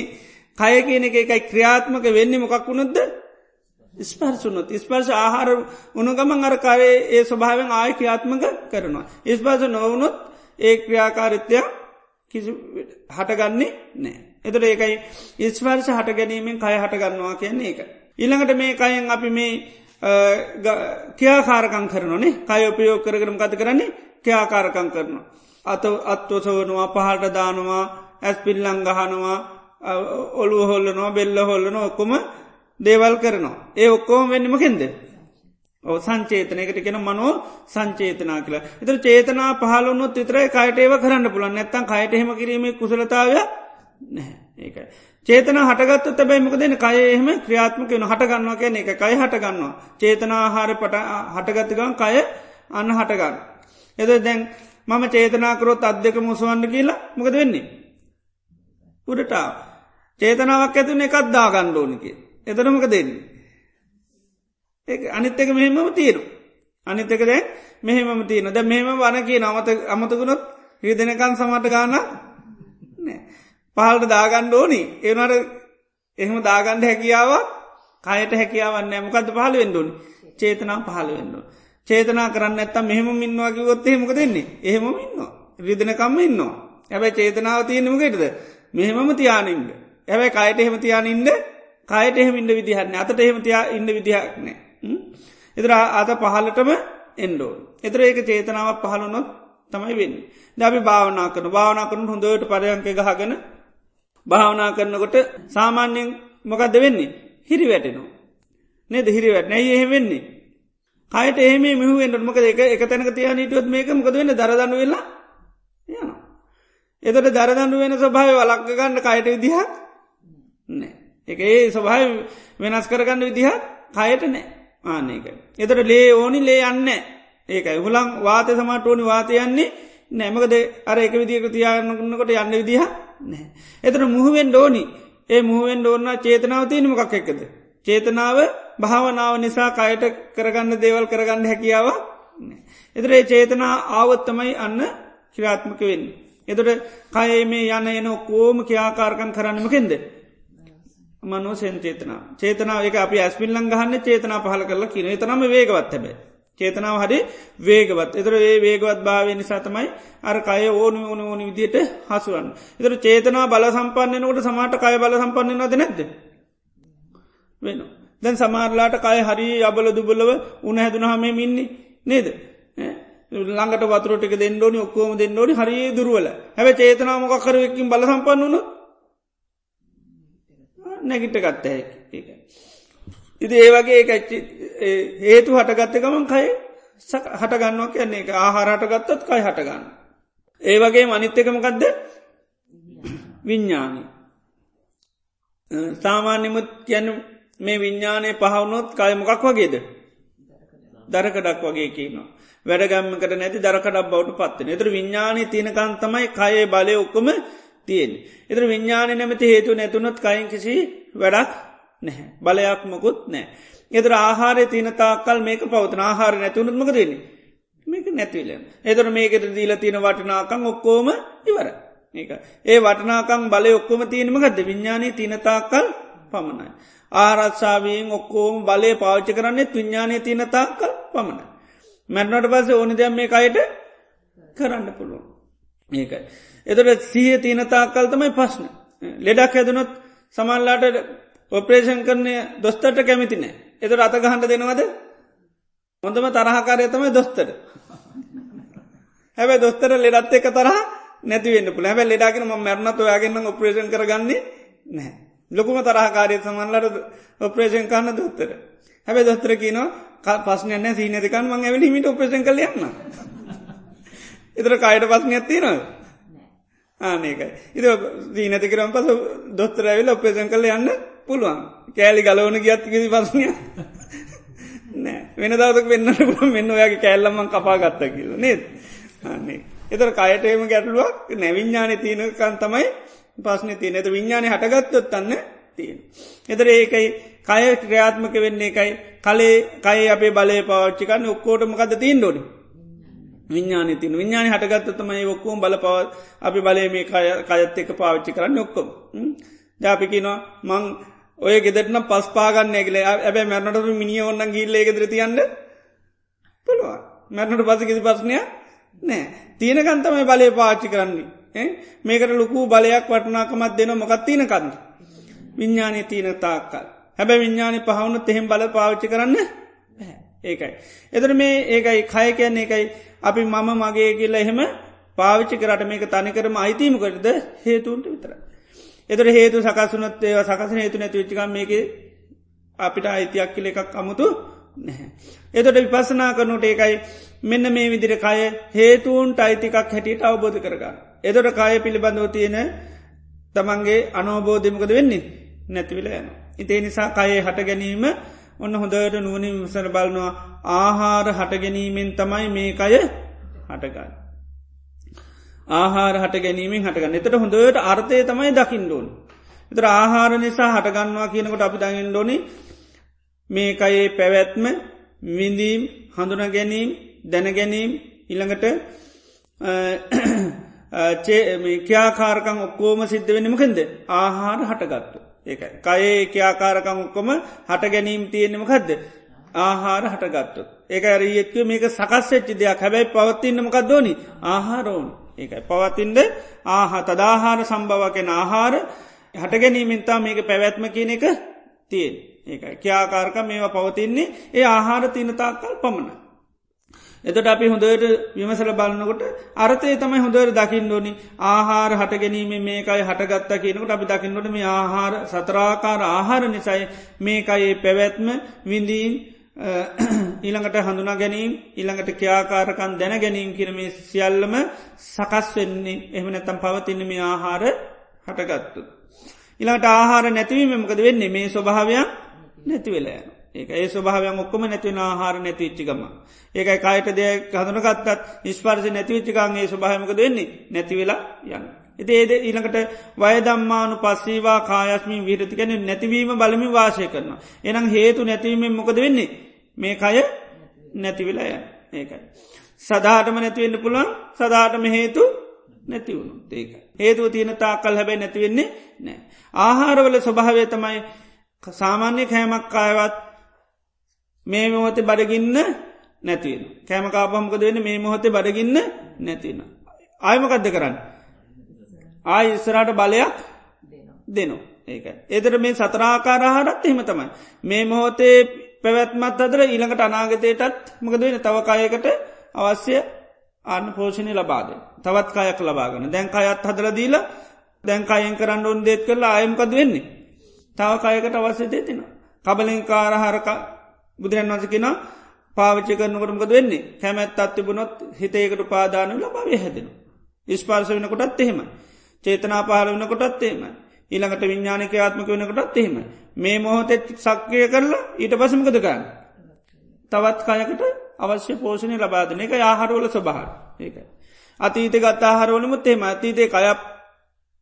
කය කියන එක එකයි ක්‍රියාත්මක වෙන්න මොකක් වුණොත්ද ස්පර්සුනොත් ස්පර්ශ ආහාර උනුගමන් අරකාරේ ඒ ස්වභාවෙන් ආය ක්‍රියාත්මක කරනවා. ස්පර්ස නොවුනොත් ඒ ක්‍රියාකාරිත්‍යයක් කිසි හටගන්නේ නෑ. එතට ඒකයි ඉස්වර්ෂ හට ගැනීමෙන් කය හටගන්නවා කියන්නේ එක. ඉළඟට මේ කයෙන් අපි මේ කියාකාරකං කරනනේ කය උපයෝ කරගරම කත කරන්නේ? කියාකාරකං කරනවා. අත අත්වසවනවා පහට දානවා ඇස් පිල්ලං ගහනවා ඔළුව හොල්ලනවා බෙල්ල හොල්ලන ඔක්කොම දේවල් කරනවා. ඒ ඔක්කෝම වෙන්නම කෙන්ද ඕ සංචේතනයකට කෙන මනෝ සංචේතනා කියලා. එතර චේතනා පහලුන්නොත් විතරයි කයට ඒව කරන්න පුළන් නැත්තන් කයට එහෙම කිරීමේ කුසලතාවය නැහැ. ඒකයි. චේතන හටගත්ත තැබයිමක දෙන කය එහෙම ක්‍රියාත්මක වන හටගන්නවා කියන එක කය හටගන්නවා චේතනාහාර පට හටගත්තගන් කය අන්න හටගන්න එද දැන් මම චේතනාකරොත් අත් දෙක මුසවන්න කියලා මොකද වෙන්නේ? උඩටා චේතනාවක් ඇතුන එකත් දාගණ්ඩෝනික එතරමක දෙන්නේ අනිත් එක මෙහෙමම තියෙනු අනිත්තක දැ මෙහෙමම තියෙන ද මෙහෙම වන කිය නමත අමතකුණොත් හිදනකන් සමට ගාන්න පහල්ට දාගණ්ඩ ඕනි. ඒනට එහෙම දාගණ්ඩ හැකියාව කයට හැකියාවන්න මොකද පහල වෙන්ඩුන් චේතනා පහල වෙන්ඩු චේතනා කරන්න ඇත්තම් මෙහෙම මින්වාගේ ගොත් එහෙමක දෙන්නේ එහෙම ඉන්නවා. රිදනකම්ම ඉන්නවා. ඇබැයි චේතනාව තියෙනමකටද මෙහෙමම තියානින්ට ඇබැයි කයට එහෙම තියානින්ද කයට එහෙම ඉන්න විදිහන්න අතට එහෙම තියා ඉන්න විදිහක්නෑ එතර අත පහලටම එන්ඩෝ එතර ඒක චේතනාවක් පහළුනොත් තමයි වෙන්න. දැබි භාවනා කරන භාවනා කරන හොඳට පරයන්ක ගහගෙන භාවනා කරනකොට සාමාන්‍යයෙන් මොකක්ද වෙන්නේ? හිරි වැටෙනවා. නේද? හිරි වැට නැයි එහෙ වෙන්නේ? කයට එහෙම මෙහුවෙන්ට මොක එක එක තැනක තිය හිටියොත් මේක මොකද වෙන්න? දරදන්න වෙලා යන එතට දරදන්නු වෙන ස්වභාව වලක්ග ගන්න කයට විදිහක් නෑ එක ඒ ස්වභාව වෙනස් කරගන්න විදිහක් කයට නෑ ආනක එතට ලේ ඕනි ලේ යන්න ඒකයි. හුලං වාතය සමට ඕනි වාතයන්නේ නෑමකද අර එක විදික තියාගන්නකුන්නකොට යන්න විදිහ නෑ. එතට මුහුවෙන් ඩෝනි ඒ මුහුවෙන් ඩෝන්න චේතනාව තියන මොකක් එකද චේතනාව භාවනාව නිසා කයට කරගන්න දේවල් කරගන්න හැකියාව එතර ඒ චේතනා ආවත්තමයි අන්න ක්‍රාත්මක වෙන්න. එතට කයේ මේ යන එන කෝම කියාකාරකන් කරන්නමකෙන්ද මනෝ සෙන් චේතනා චේතනාව එක අපි ඇස්පිල්ලං ගහන්න චේතනා පහල කරලා කියන තනම වේගවත් හැබේ චේතනාව හරි වේගවත්. එතර ඒ වේගවත් භාවය නිසාතමයි අර කය ඕන ඕන ඕන විදියට හසුවන් එතර චේතනා බල සම්පන්නනකට සමාට කය බල සම්පන්නනද නැද්ද? වෙන දැන් සමාරලාට කය හරි අබල දුබලව උන හැදුනහම මින්නේ නේද? ළඟට වතුරටික දෙන්නඩෝනි ඔක්කෝම දෙන්නඩෝනි හරි දුරුවල. හැව චේතනාමකක්කරවකින් බල සම්පන්න වුණු නැගිට ගත්ත ඒක. ඉති ඒ වගේ හේතු හටගත්ත ගමන් කයි හටගන්නවා කියන්නේ එක ආහාරට ගත්තත් කයි හටගන්න. ඒ වගේ මනිත්තකමකක්ද විඤ්ඥානි. සාමාන්‍යමුත් කියන්න මේ විඤ්ඥානය පහවුණොත් කයමොකක් වගේද. දරකඩක් වගේ කියනවා. වැඩගම්මකට නැති දරකඩක් බවට පත්වන. එතර විඤ්ඥානය තියනකන් තමයි කයේ බලය ඔක්කොම තියෙන්. එතර විඤ්ඥාන නැමති හේතු නැතුනොත් කයින් කිසි වැඩක් නැහැ. බලයක් මොකුත් නෑ. එතර ආහාරය තියන තාකල් මේක පවතන ආහාර නැතුනත් මක දෙන්නේ. මේක නැතිවලෙන්. එතර මේකට දීල තියෙන වටනාකං ඔක්කෝම ඉවර. ඒක. ඒ වටනාකං බලය ඔක්කොම තියෙනම ගද විඤ්ඥානී තිනතාකල් පමණයි. ආරත්සාාවීෙන් ඔක්කෝම බලය පාච්ච කරන්නේ විඤ්ඥානය තියනතාකල් පමණයි. මැරණට පස ඕනි දැම් මේ අයට කරන්න පුළුවන්. ඒකයි. එතට සීය තියන තාක්කල් තමයි පස්්න. ලෙඩක් හැදනොත් සමල්ලාට ඔපරේෂන් කරනය දොස්තට කැමිතිනෑ. එතට අතගහන්ට දෙනවද හොඳම තරහකාරය තමයි දොස්තට. හැබැ දොස්තර ලෙඩත් එක තරහ නැතිවෙන්න පුළ හැබැ ලෙඩාගෙන ම මැරණත් ඔයාගන්න ඔපරේෂන් කරගන්නේ නෑ. ලොකුම තරහකාරය සමන්ලට ඔපරේෂන් කන්න දොත්තර. හැබැ දොස්තර කියනවා පස්නයන්න සීනතිකන් මං ඇවිලි මිට ඔපරේෂන් කලයන්න. එතර කායට පස්නයක් තියෙනවා. ආනකයි. ඉද දීනති කරම් පස දොස්තර ඇවිල් ඔපේසන් කල යන්න පුළුවන්. කෑලි ගලවන ගියත් කිසි පසනය නෑ. වෙන දවසක වෙන්නට මෙන්න ඔයාගේ කෑල්ලම්මන් කපා ගත්ත කියල නේද? අන්නේ එතර කයටේම ගැටලුවක් නැවිඤ්ඥාන තියනකන් තමයි පස්න තියන එත විඤ්ඥානය හටගත්තොත් තන්න තියෙන. එතර ඒකයි කය ක්‍රියාත්මක වෙන්නේ එකයි. කලේ කයි අපේ බලය පවච්චිකන්න ඔක්කෝටමකද තිීන් ඩොඩි විඤ්ඥාන තින විඤ්ඥාන හටගත්තතමයි ඔක්කෝම් බල පව අපි බලය මේ කයත් එක පාවිච්චි කරන්න ඔක්කොම. ජාපිකිනවා මං ඔය ගෙදටන පස් පාගන්න ඇගල. ඇබැ මැරණට මිනි ඔන්න ගිල්ල ගෙදර තියන්න. පුළුවන්. මැරණට පස කිසි පස්නය නෑ තියෙනකන්තමයි බලය පාච්චි කරන්නේ. මේකට ලොකු බලයක් වටනාකමත් දෙන මොකත් තියන කන්න විඤ්ඥානය තියන තාක්කල්. හැබැ විඤ්ඥානය පහවුණු තෙහෙම බල පාවිච්චි කරන්න ඒකයි. එතර මේ ඒකයි කය කියන්නේ එකයි අපි මම මගේ කියල එහෙම පාවිච්චි කරට මේක තනිකරම අයිතීමකරද හේතුන්ට විතර. එතර හේතු සකසුනත් ඒව සකසන හේතු නැති විච්චිකම් මේක අපිට අයිතියක් කියල එකක් අමුතු නැහැ. එතොට විපසනා කරනුට ඒකයි මෙන්න මේ විදිර කය හේතුවන්ට අයිතිකක් හැටියට අවබෝධ කරගන්න. එදොට කය පිළිබඳව තියෙන තමන්ගේ අනෝබෝධමකද වෙන්නේ නැතිවිල යන. ඉතේ නිසා කයේ හට ගැනීම ඔන්න හොඳට නුවනින් විසර බලනවා ආහාර හට ගැනීමෙන් තමයි මේ කය හටගන්න. ආහාර හට ගැනීමෙන් හටගන්න එතට හොඳට අර්ථය තමයි දකිින්ඩෝන්. එතර ආහාර නිසා හටගන්නවා කියනකොට අපි දඟින් ඩොනි මේකයේ පැවැත්ම විඳීම් හඳුන ගැනීම් දැනගැනීම් ඉළඟට ක්‍යාකාරකං ඔක්කෝම සිද්ධ වෙනමකෙන්ද ආහාර හටගත්තු. ඒකයි. කයේ ක්‍යාකාරකං ඔක්කොම හට ගැනීම් තියෙනෙමකක්ද. ආහාර හටගත්තු. ඒක ඇරියෙක්ව මේක සකස්වෙච්චි දෙයක් හැබැයි පවත්තින්නමකක් දෝනි ආහාරෝන් ඒකයි. පවතින්ද ආහ තදාහාර සම්භවකෙන ආහාර හට ගැනීමෙන්තා මේක පැවැත්ම කියන එක තියෙන්. ඒකයි. ක්‍යාකාරක මේවා පවතින්නේ ඒ ආහාර තිනතාකල් පමණ. එතට අපි හොඳට විමසල බලන්නකොට අර්ථය තමයි හොඳර දකිින් ඕනි. ආහාර හට ගැනීම මේකයි හටගත්තා කියනකට අපි දකින්නට මේ ආහාර සතරාකාර ආහාර නිසයි මේකයේ පැවැත්ම විඳීන් ඊළඟට හඳුනා ගැනීම් ඊළඟට ක්‍යාකාරකන් දැන ගැනීම් කිරම සියල්ලම සකස් වෙන්නේ එහම නැතම් පවතින්න මේ ආහාර හටගත්තු. ඉළඟට ආහාර නැතිවීමමකද වෙන්නේ මේ ස්වභාවයක් නැතිවෙලා. ඒක ඒ ස්වභාවයක් ඔක්කොම නැතිවෙන ආහාර නැතිවිච්චිකම. ඒකයි කායට දෙයක් හඳනකත්තත් නිස්පර්ශ නැතිවිච්චිකාන්ගේ ස්වභාමක දෙන්නේ නැතිවෙලා යන්න. එති ඒද ඊළඟට වයදම්මානු පස්සීවා කායස්මී විරතිකැන නැතිවීම බලමි වාශය කරන. එනම් හේතු නැතිවීමෙන් මොකද වෙන්නේ. මේ කය නැතිවෙලා යන්න ඒකයි. සදාටම නැතිවෙන්න පුළුවන් සදාටම හේතු නැතිවුණු ඒක. හේතුව තියෙන තා කල් හැබැයි නැතිවෙන්නේ නෑ. ආහාරවල ස්වභාවය තමයි සාමාන්‍ය කෑමක් අයවත් මේ මොහොතේ බඩගින්න නැතිවෙන. කෑම කාපහමකද වෙන්න මේ මොහොතේ බඩගින්න නැතින. ආයමකක්ද කරන්න. ආය ඉස්සරට බලයක් දෙනවා. ඒක. එදර මේ සතරාකාරහරත් එහෙම තමයි. මේ මොහොතේ පැවැත්මත් අදර ඊළඟට අනාගතයටත් මකද වෙන තවකායකට අවශ්‍ය අන්න පෝෂණය ලබාද. තවත් කායක් ලබාගන දැන් අයත් හදල දීල දැන්කායෙන් කරන්න ඔන් දෙත් කරලා අයමකද වෙන්නේ. තව කායකට අවශ්‍ය දෙතින. කබලින් කාරහරක බුදුරන් වසකින පාවිච්චි කරනකටමකද වෙන්නේ කැමැත් අත්තිබුණොත් හිතේකට පාදාන ලබාවේ හැදෙන. ඉස්පාර්ස වෙනකොටත් එහෙම. චේතනා පහල වනකොටත් එහෙම. ඊළඟට විඤ්ඥානික ආත්මක වෙනකොටත් එහෙම. මේ මොහොතෙත් සක්්‍රය කරලා ඊට පසමකද ගන්න. තවත් කයකට අවශ්‍ය පෝෂණය ලබාදන එක ආහරෝල ස්වබහර ඒක. අතීත ගත් ආහරෝලමුත් එෙම අතීතේ කයක්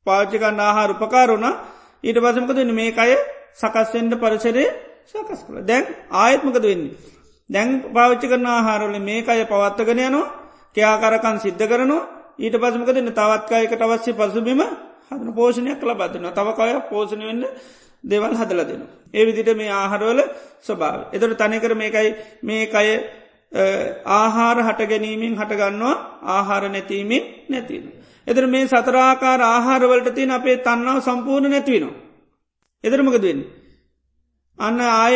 පාචකන්න ආහාර උපකාරුණ ඊට පසමකද මේ අය සකස්වෙන්ඩ පරිසරේ සකස් කළ දැන් ආයත්මකද වෙන්නේ. දැන් පාවිච්චි කරන ආහාරවල මේ අය පවත්තගෙන යනවා කයාකරකන් සිද්ධ කරනවා ඊට පසමකදන්න තවත්කායකට අවශ්‍ය පසුබිම හදන පෝෂණයක් ලබදන්න තවකය පෝෂණ වෙන්න දෙවල් හදල දෙන. ඒ විදිට මේ ආහරවල ස්වභාව. එතට තනිකර මේකයි මේ අය ආහාර හට ගැනීමෙන් හටගන්නවා ආහාර නැතිීමෙන් නැතින. එදර මේ සතරාකාර ආහාරවලට තින් අපේ තන්නාව සම්පූර්ණ නැතිවෙනවා. එදරමකද වෙන්න. අන්න ආය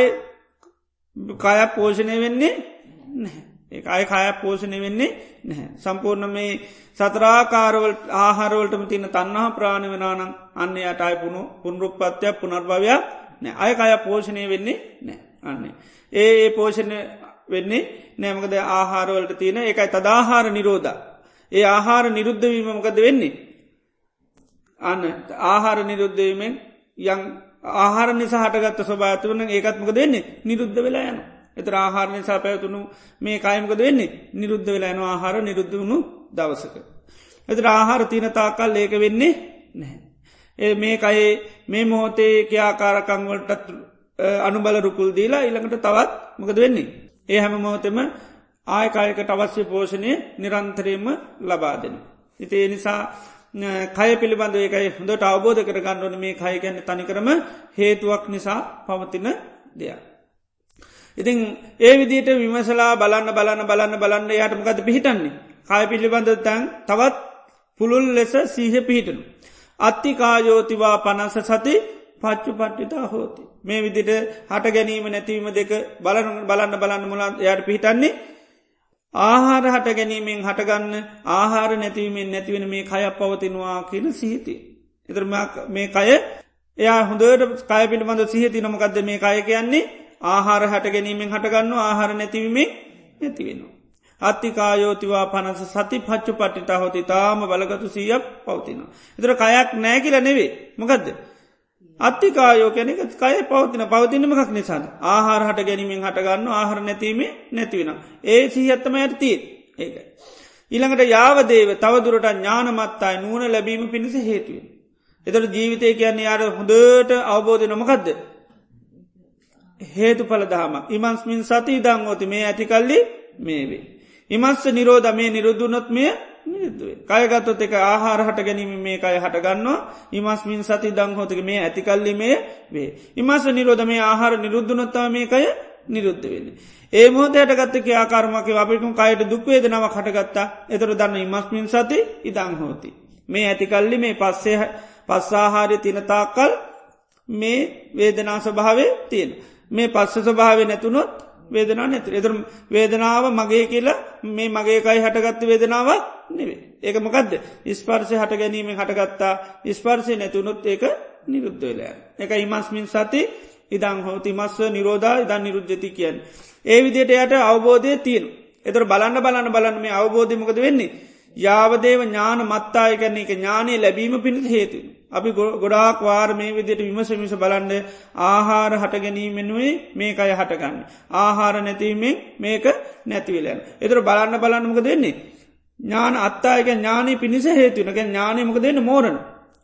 කය පෝෂණය වෙන්නේ ඒ අය කය පෝෂණය වෙන්නේ නැහැ. සම්පූර්ණ මේ සතරාකාරවල් ආහාරවලටම තින තන්නා ප්‍රාණ වෙනනම් අන්න යට අයපුුණු පුනරුපත්තියක් පුනර්භවයක් නෑ අය කය පෝෂණය වෙන්නේ නෑ අන්නේ. ඒ ඒ පෝෂණය වෙන්නේ නෑමකද ආහාරවලට තියෙන එකයි තදාහාර නිරෝධ. ඒ ආහාර නිරුද්ධවීමමකද වෙන්නේ. අන්න ආහාර නිරුද්ධවීමෙන් යං ආහාර නිසා හටගත්ත ස්වභාතවන ඒකත්මක දෙන්නේ නිරුද්ධ වෙලා යන. එත ආහාර නිසා පැවතුණු මේ කායමකද වෙන්නේ නිරුද්ධ වෙලා යන ආහාර නිරුද්ධ වුණු දවසක. එතර ආහාර තියනතාකල් ඒක වෙන්නේ නැහැ. ඒ මේ අයේ මේ මොහොතේ කියාකාරකංවලටත් අනුබල රුකුල් දීලා ඉළඟට තවත් මොකද වෙන්නේ. ඒ හැම මොහොතෙම ආයකායකට අවශ්‍ය පෝෂණය නිරන්තරයම ලබා දෙන. ඉතිේ නිසා කය පිළිබඳ ඒකයි හොඳට අවබෝධ කර ගණ්ඩුවන මේ කය ගැන්න තනිකරම හේතුවක් නිසා පවතින දෙයක්. ඉතින් ඒ විදිට විමසලා බලන්න බලන්න බලන්න බලන්න යාටමකද පිහිටන්නේ. කය පිළිබඳ තැන් තවත් පුළුල් ලෙස සීහ පිහිටනු. අත්තිකායෝතිවා පනස සති පච්චු පට්ටිතා හෝති. මේ විදිට හට ගැනීම නැතිවීම දෙක බලන බලන්න බලන්න මුලා යට පිහිටන්නේ ආහාර හට ගැනීමෙන් හටගන්න ආහාර නැතිවීමෙන් නැතිවෙන මේ කයක් පවතිනවා කියන සිහිති. එතර මේ කය එයා හොඳට කය පිළිබඳ සිහති නොමකක්ද මේ කය කියන්නේ ආහාර හට ගැනීමෙන් හටගන්න ආහාර නැතිවීමේ නැතිවෙනවා. අත්තිකායෝතිවා පනස සති පච්චු පට්ටිතා හොති තාම බලගතු සීයක් පවතින. එතර කයක් නෑ කියල නෙවේ මොකදද. අත්තිකායෝ කැනෙක කය පවතින පවතිනමකක් නිසාද ආහාර හට ගැනීමෙන් හටගන්න ආහර නැතිීමේ නැතිවෙන. ඒ සිහත්තම ඇතිී ඒක. ඉළඟට යාවදේව තවදුරට ඥානමත්තායි නූන ලැබීම පිණිස හේතුවෙන්. එතට ජීවිතය කියන්නේ අර හොඳට අවබෝධ නොමකක්ද. හේතු පල දහම ඉමන්ස්මින් සති දංගෝති මේ ඇතිකල්ලි මේවේ. ඉමස්ස නිරෝධ මේ නිරුද්ධනොත් මෙය නිරුද්ධුවේ. කයගත්තොත් එක ආහාර හට ගැනීම මේ කය හටගන්නවා ඉමස්මින් සති දංහෝතක මේ ඇතිකල්ලි මේ වේ. ඉමස්ස නිරෝධ මේ ආහාර නිරුද්ධනොත්තා මේ කය නිරුද්ධ වෙන්න. ඒ මෝදයට ගත්තක ආකාරමක අපිකුම් කයට දුක්වේදනාව කටගත්තා එතර දන්න ඉමස්මින් සති ඉදං හෝති. මේ ඇතිකල්ලි මේ පස්සේ පස්සාහාරය තිනතාකල් මේ වේදනා ස්වභාවය තියෙන. මේ පස්ස ස්වභාවය නැතුනොත් වේදනා නැතු එතර වේදනාව මගේ කියලා මේ මගේකයි හටගත්ත වේදනාව නෙවේ. ඒක මොකක්ද ස්පර්සය හට ගැනීම හටගත්තා ස්පර්සය නැතුනොත් ඒක නිරුද්ධ වෙලා. එක ඉමස්මින් සති ඉදං හෝති මස්ව නිරෝධා ඉදන් නිරුද්ධති කියන්. ඒ විදියට යට අවබෝධය තියෙන. එතර බලන්න බලන්න බලන්න මේ අවබෝධමකද වෙන්නේ. යාවදේව ඥාන මත්තාය කරන එක ඥානය ලැබීම පිණිස හේතු. අපි ගොඩාක් වාර මේ විදියට විමස විස බලන්ඩ ආහාර හට ගැනීමෙනුවේ මේක අය හටගන්න. ආහාර නැතිවීමෙන් මේක නැතිවලයන්. එතර බලන්න බලන්නමක දෙන්නේ. ඥාන අත්තායක ඥානය පිණිස හේතුවනක ඥානයමක දෙන්න මෝරණ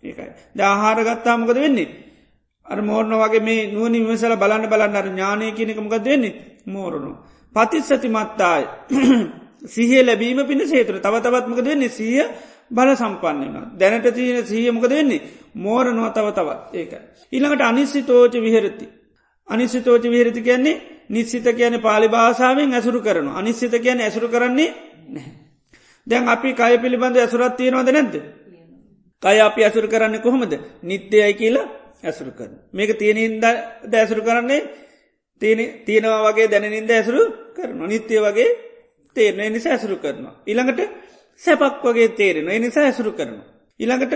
ඒකයි. ද ආහාර ගත්තාමකද වෙන්නේ. අර මෝර්ණ වගේ මේ නුවනි විමසල බලන්න බලන්න අර ඥානය කියනකමක දෙන්නේ මෝරණු. පතිස්සති මත්තායි. සිහිය ලැබීම පිණ සේතුර තවතවත්මක දෙන්නේ සිය බල සම්පන්න වන දැනට තියන සියමකද වෙන්නේ මෝර නොව තව තවත් ඒක. ඉළඟට අනිස්සි තෝච විහරති. අනිස්සි තෝච විහරති කියන්නේ නිශ්සිත කියන පාලි භාසාාවෙන් ඇසුරු කරනු අනිශ්සිත කියන ඇසුරු කරන්නේ නැහැ. දැන් අපි කය පිළිබඳ ඇසුරත් තියෙනවද නැද්ද. කය අපි ඇසුරු කරන්න කොහොමද නිත්‍යයයි කියලා ඇසුරු කරන. මේක තියෙනින්ද දැසුරු කරන්නේ තියෙනවා වගේ දැනනින්ද ඇසුරු කරන නිත්‍යය වගේ තේරන නිසා ඇසුරු කරනවා. ඉළඟට සැපක් වගේ තේරෙන එනිසා ඇසුරු කරනවා. ඉළඟට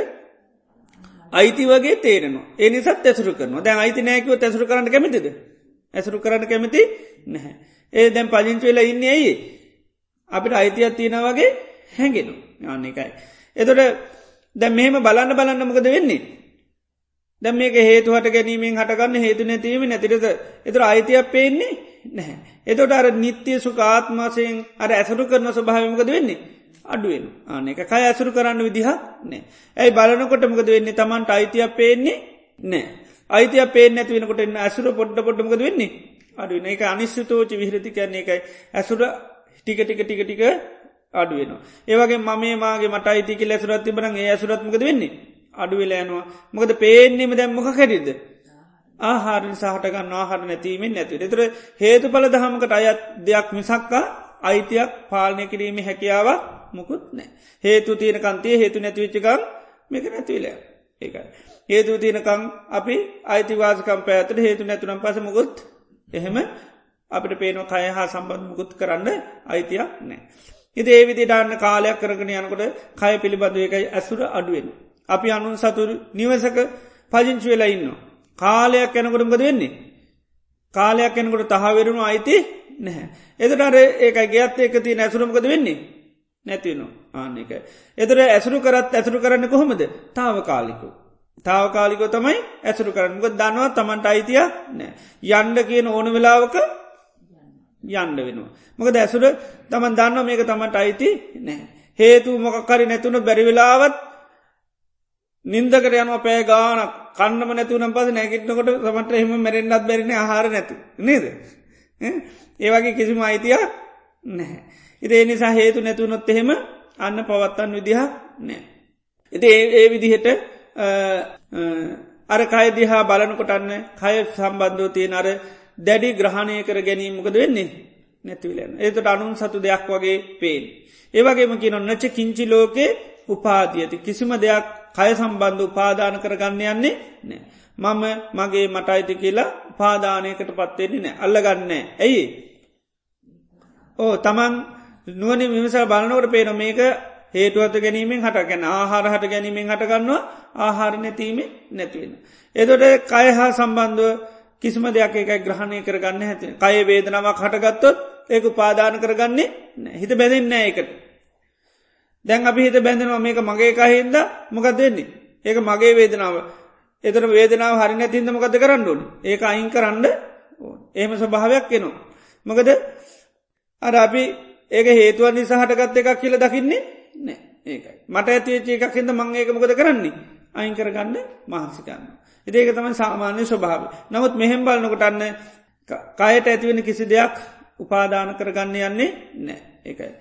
අයිති වගේ තේරෙනවා එනිසත් ඇසුරු කරනවා දැන් අයිති නෑකව ඇසුරු කරන්න කැමතිද ඇසුරු කරන්න කැමති නැහැ. ඒ දැන් පලින්ච වෙලා ඉන්න ඇයි අපිට අයිතියක් තියෙන වගේ හැඟෙනු යන්න එකයි. එතොට දැ මෙහෙම බලන්න බලන්න මොකද වෙන්නේ. දැම් මේක හේතුහට ගැනීමෙන් හටගන්න හේතු නැතිීම නැතිරද එතර අයිතියක් පේන්නේ නැහැ. එතොට අර නිත්‍යය සුකාත්මාසයෙන් අර ඇසරු කරන ස්වභාවමකද වෙන්නේ. අඩුවෙන් ආන එක කය ඇසුරු කරන්න විදිහ නෑ. ඇයි බලනකොට මොකද වෙන්නේ තමන්ට අයිතියක් පේන්නේ නෑ. අයිතිය පේ නැති වෙනකොට එන්න ඇසුර පොඩ්ඩ පොඩ්ඩමකද වෙන්නේ අඩුවෙන එක අනිශ්චතෝච විහරති කරන්නේ එකයි ඇසුර ටික ටික ටික ටික අඩුවෙනවා. ඒවගේ මමේ මාගේ මට අයිතික ලැසුරත් තිබන ඒ ඇසුරත්මකද වෙන්නේ අඩුවෙලෑනවා මොකද පේන්නේම දැම්මක කැරිද. ආහාරෙන් සහටගන්න ආහර නැතිීමෙන් නැති. එතර හේතු පල දහමකට අයත් දෙයක් මිසක්කා අයිතියක් පාලනය කිරීම හැකියාවක් මුකුත් නෑ. හේතු තියෙනකන්තිය හේතු නැතිවිච්චකම් මේක නැතිවලෑ ඒකයි. හේතු තියෙනකං අපි අයිතිවාසකම් පැඇතට හේතු නැතුනම් පස මුකුත් එහෙම අපිට පේන කය හා සම්බඳ මුකුත් කරන්න අයිතියක් නෑ. ඉද ඒවිදි ඩාන්න කාලයක් කරගෙන යනකොට කය පිළිබඳව එකයි ඇසුර අඩුවෙන්. අපි අනුන් සතුර නිවසක පජංචි වෙලා ඉන්න. කාලයක් යැනකොටමකද වෙන්නේ. කාලයක් එනකොට තහවරුණු අයිති නැහැ. එතටර ඒක ගේත් එක තිය ඇසුරමකද වෙන්නේ. නැතිවනවා ආන්න එක. එතර ඇසුරු කරත් ඇසුරු කරන්න කොහොමද තාව කාලිකු. තාවකාලිකෝ තමයි ඇසුරු කරන්නක දන්නවා තමන්ට අයිතිය නෑ. යන්ඩ කියන ඕන වෙලාවක යන්ඩ වෙනවා. මොකද ඇසුර තමන් දන්න මේක තමන්ට අයිති නෑ. හේතු මොකක්කරි නැතුුණු බැරිවෙලාවත් නින්දකට යනවා පෑ ගානක් කන්නම නැතුවනම් පස නැගිටනකොට සමට එහෙම මැරෙන්න්නත් බැරින ආහාර නැතු නේද. ඒවගේ කිසිම අයිතියක් නැහැ. ඉති ඒ නිසා හේතු නැතුනොත් එහෙම අන්න පවත්තන් විදිහ නෑ. එති ඒ විදිහට අර කය දිහා බලනකොටන්න කය සම්බන්ධෝ තියෙන අර දැඩි ග්‍රහණය කර ගැනීමකද වෙන්නේ නැතිවලන්න. ඒතට අනුන් සතු දෙයක් වගේ පේෙන්. ඒවගේම කියන ඔන්නච කිංචි ලෝකේ උපාතියති කිසිම දෙයක් කය සම්බන්ධ උපාදාන කරගන්න යන්නේ නෑ. මම මගේ මට අයිති කියලා පාදානයකට පත්වෙන්නේ නෑ අල්ලගන්න ඇයි. ඕ තමන් නුවනි විමසල් බලනවට පේන මේක හේතුවත ගැනීමෙන් හටගැන ආහාර හට ගැනීමෙන් හටගන්නවා ආහාර නැතිීම නැතිවෙන. එදොට කය හා සම්බන්ධුව කිසිම දෙයක් එක ග්‍රහණය කරගන්න ඇති කය වේදනාවක් හටගත්තොත් ඒක උපාදාන කරගන්නේ හිත බැඳෙන්න එකට. දැන් අපි හිත බැඳෙනවා මේක මගේ කහින්ද මොකක් දෙන්නේ. ඒක මගේ වේදනාව එතර වේදනාව හරි නැතින්ද මොකද කරන්නඩුන් ඒක අයින් කරන්න එහෙම ස්වභාවයක් එනවා. මොකද අර අපි ඒක හේතුව නිසා හටගත්ත එකක් කියල දකින්නේ නෑ ඒකයි මට ඇතිච එකක් හිද මං ඒක මොකද කරන්නේ අයින් කරගන්න මහන්සිකන්න. ඉදේක තමයි සාමාන්‍ය ස්වභාව. නමුත් මෙහෙම් බලනකොටන්න කයට ඇතිවෙන කිසි දෙයක් උපාදාන කරගන්න යන්නේ නෑ ඒකයි.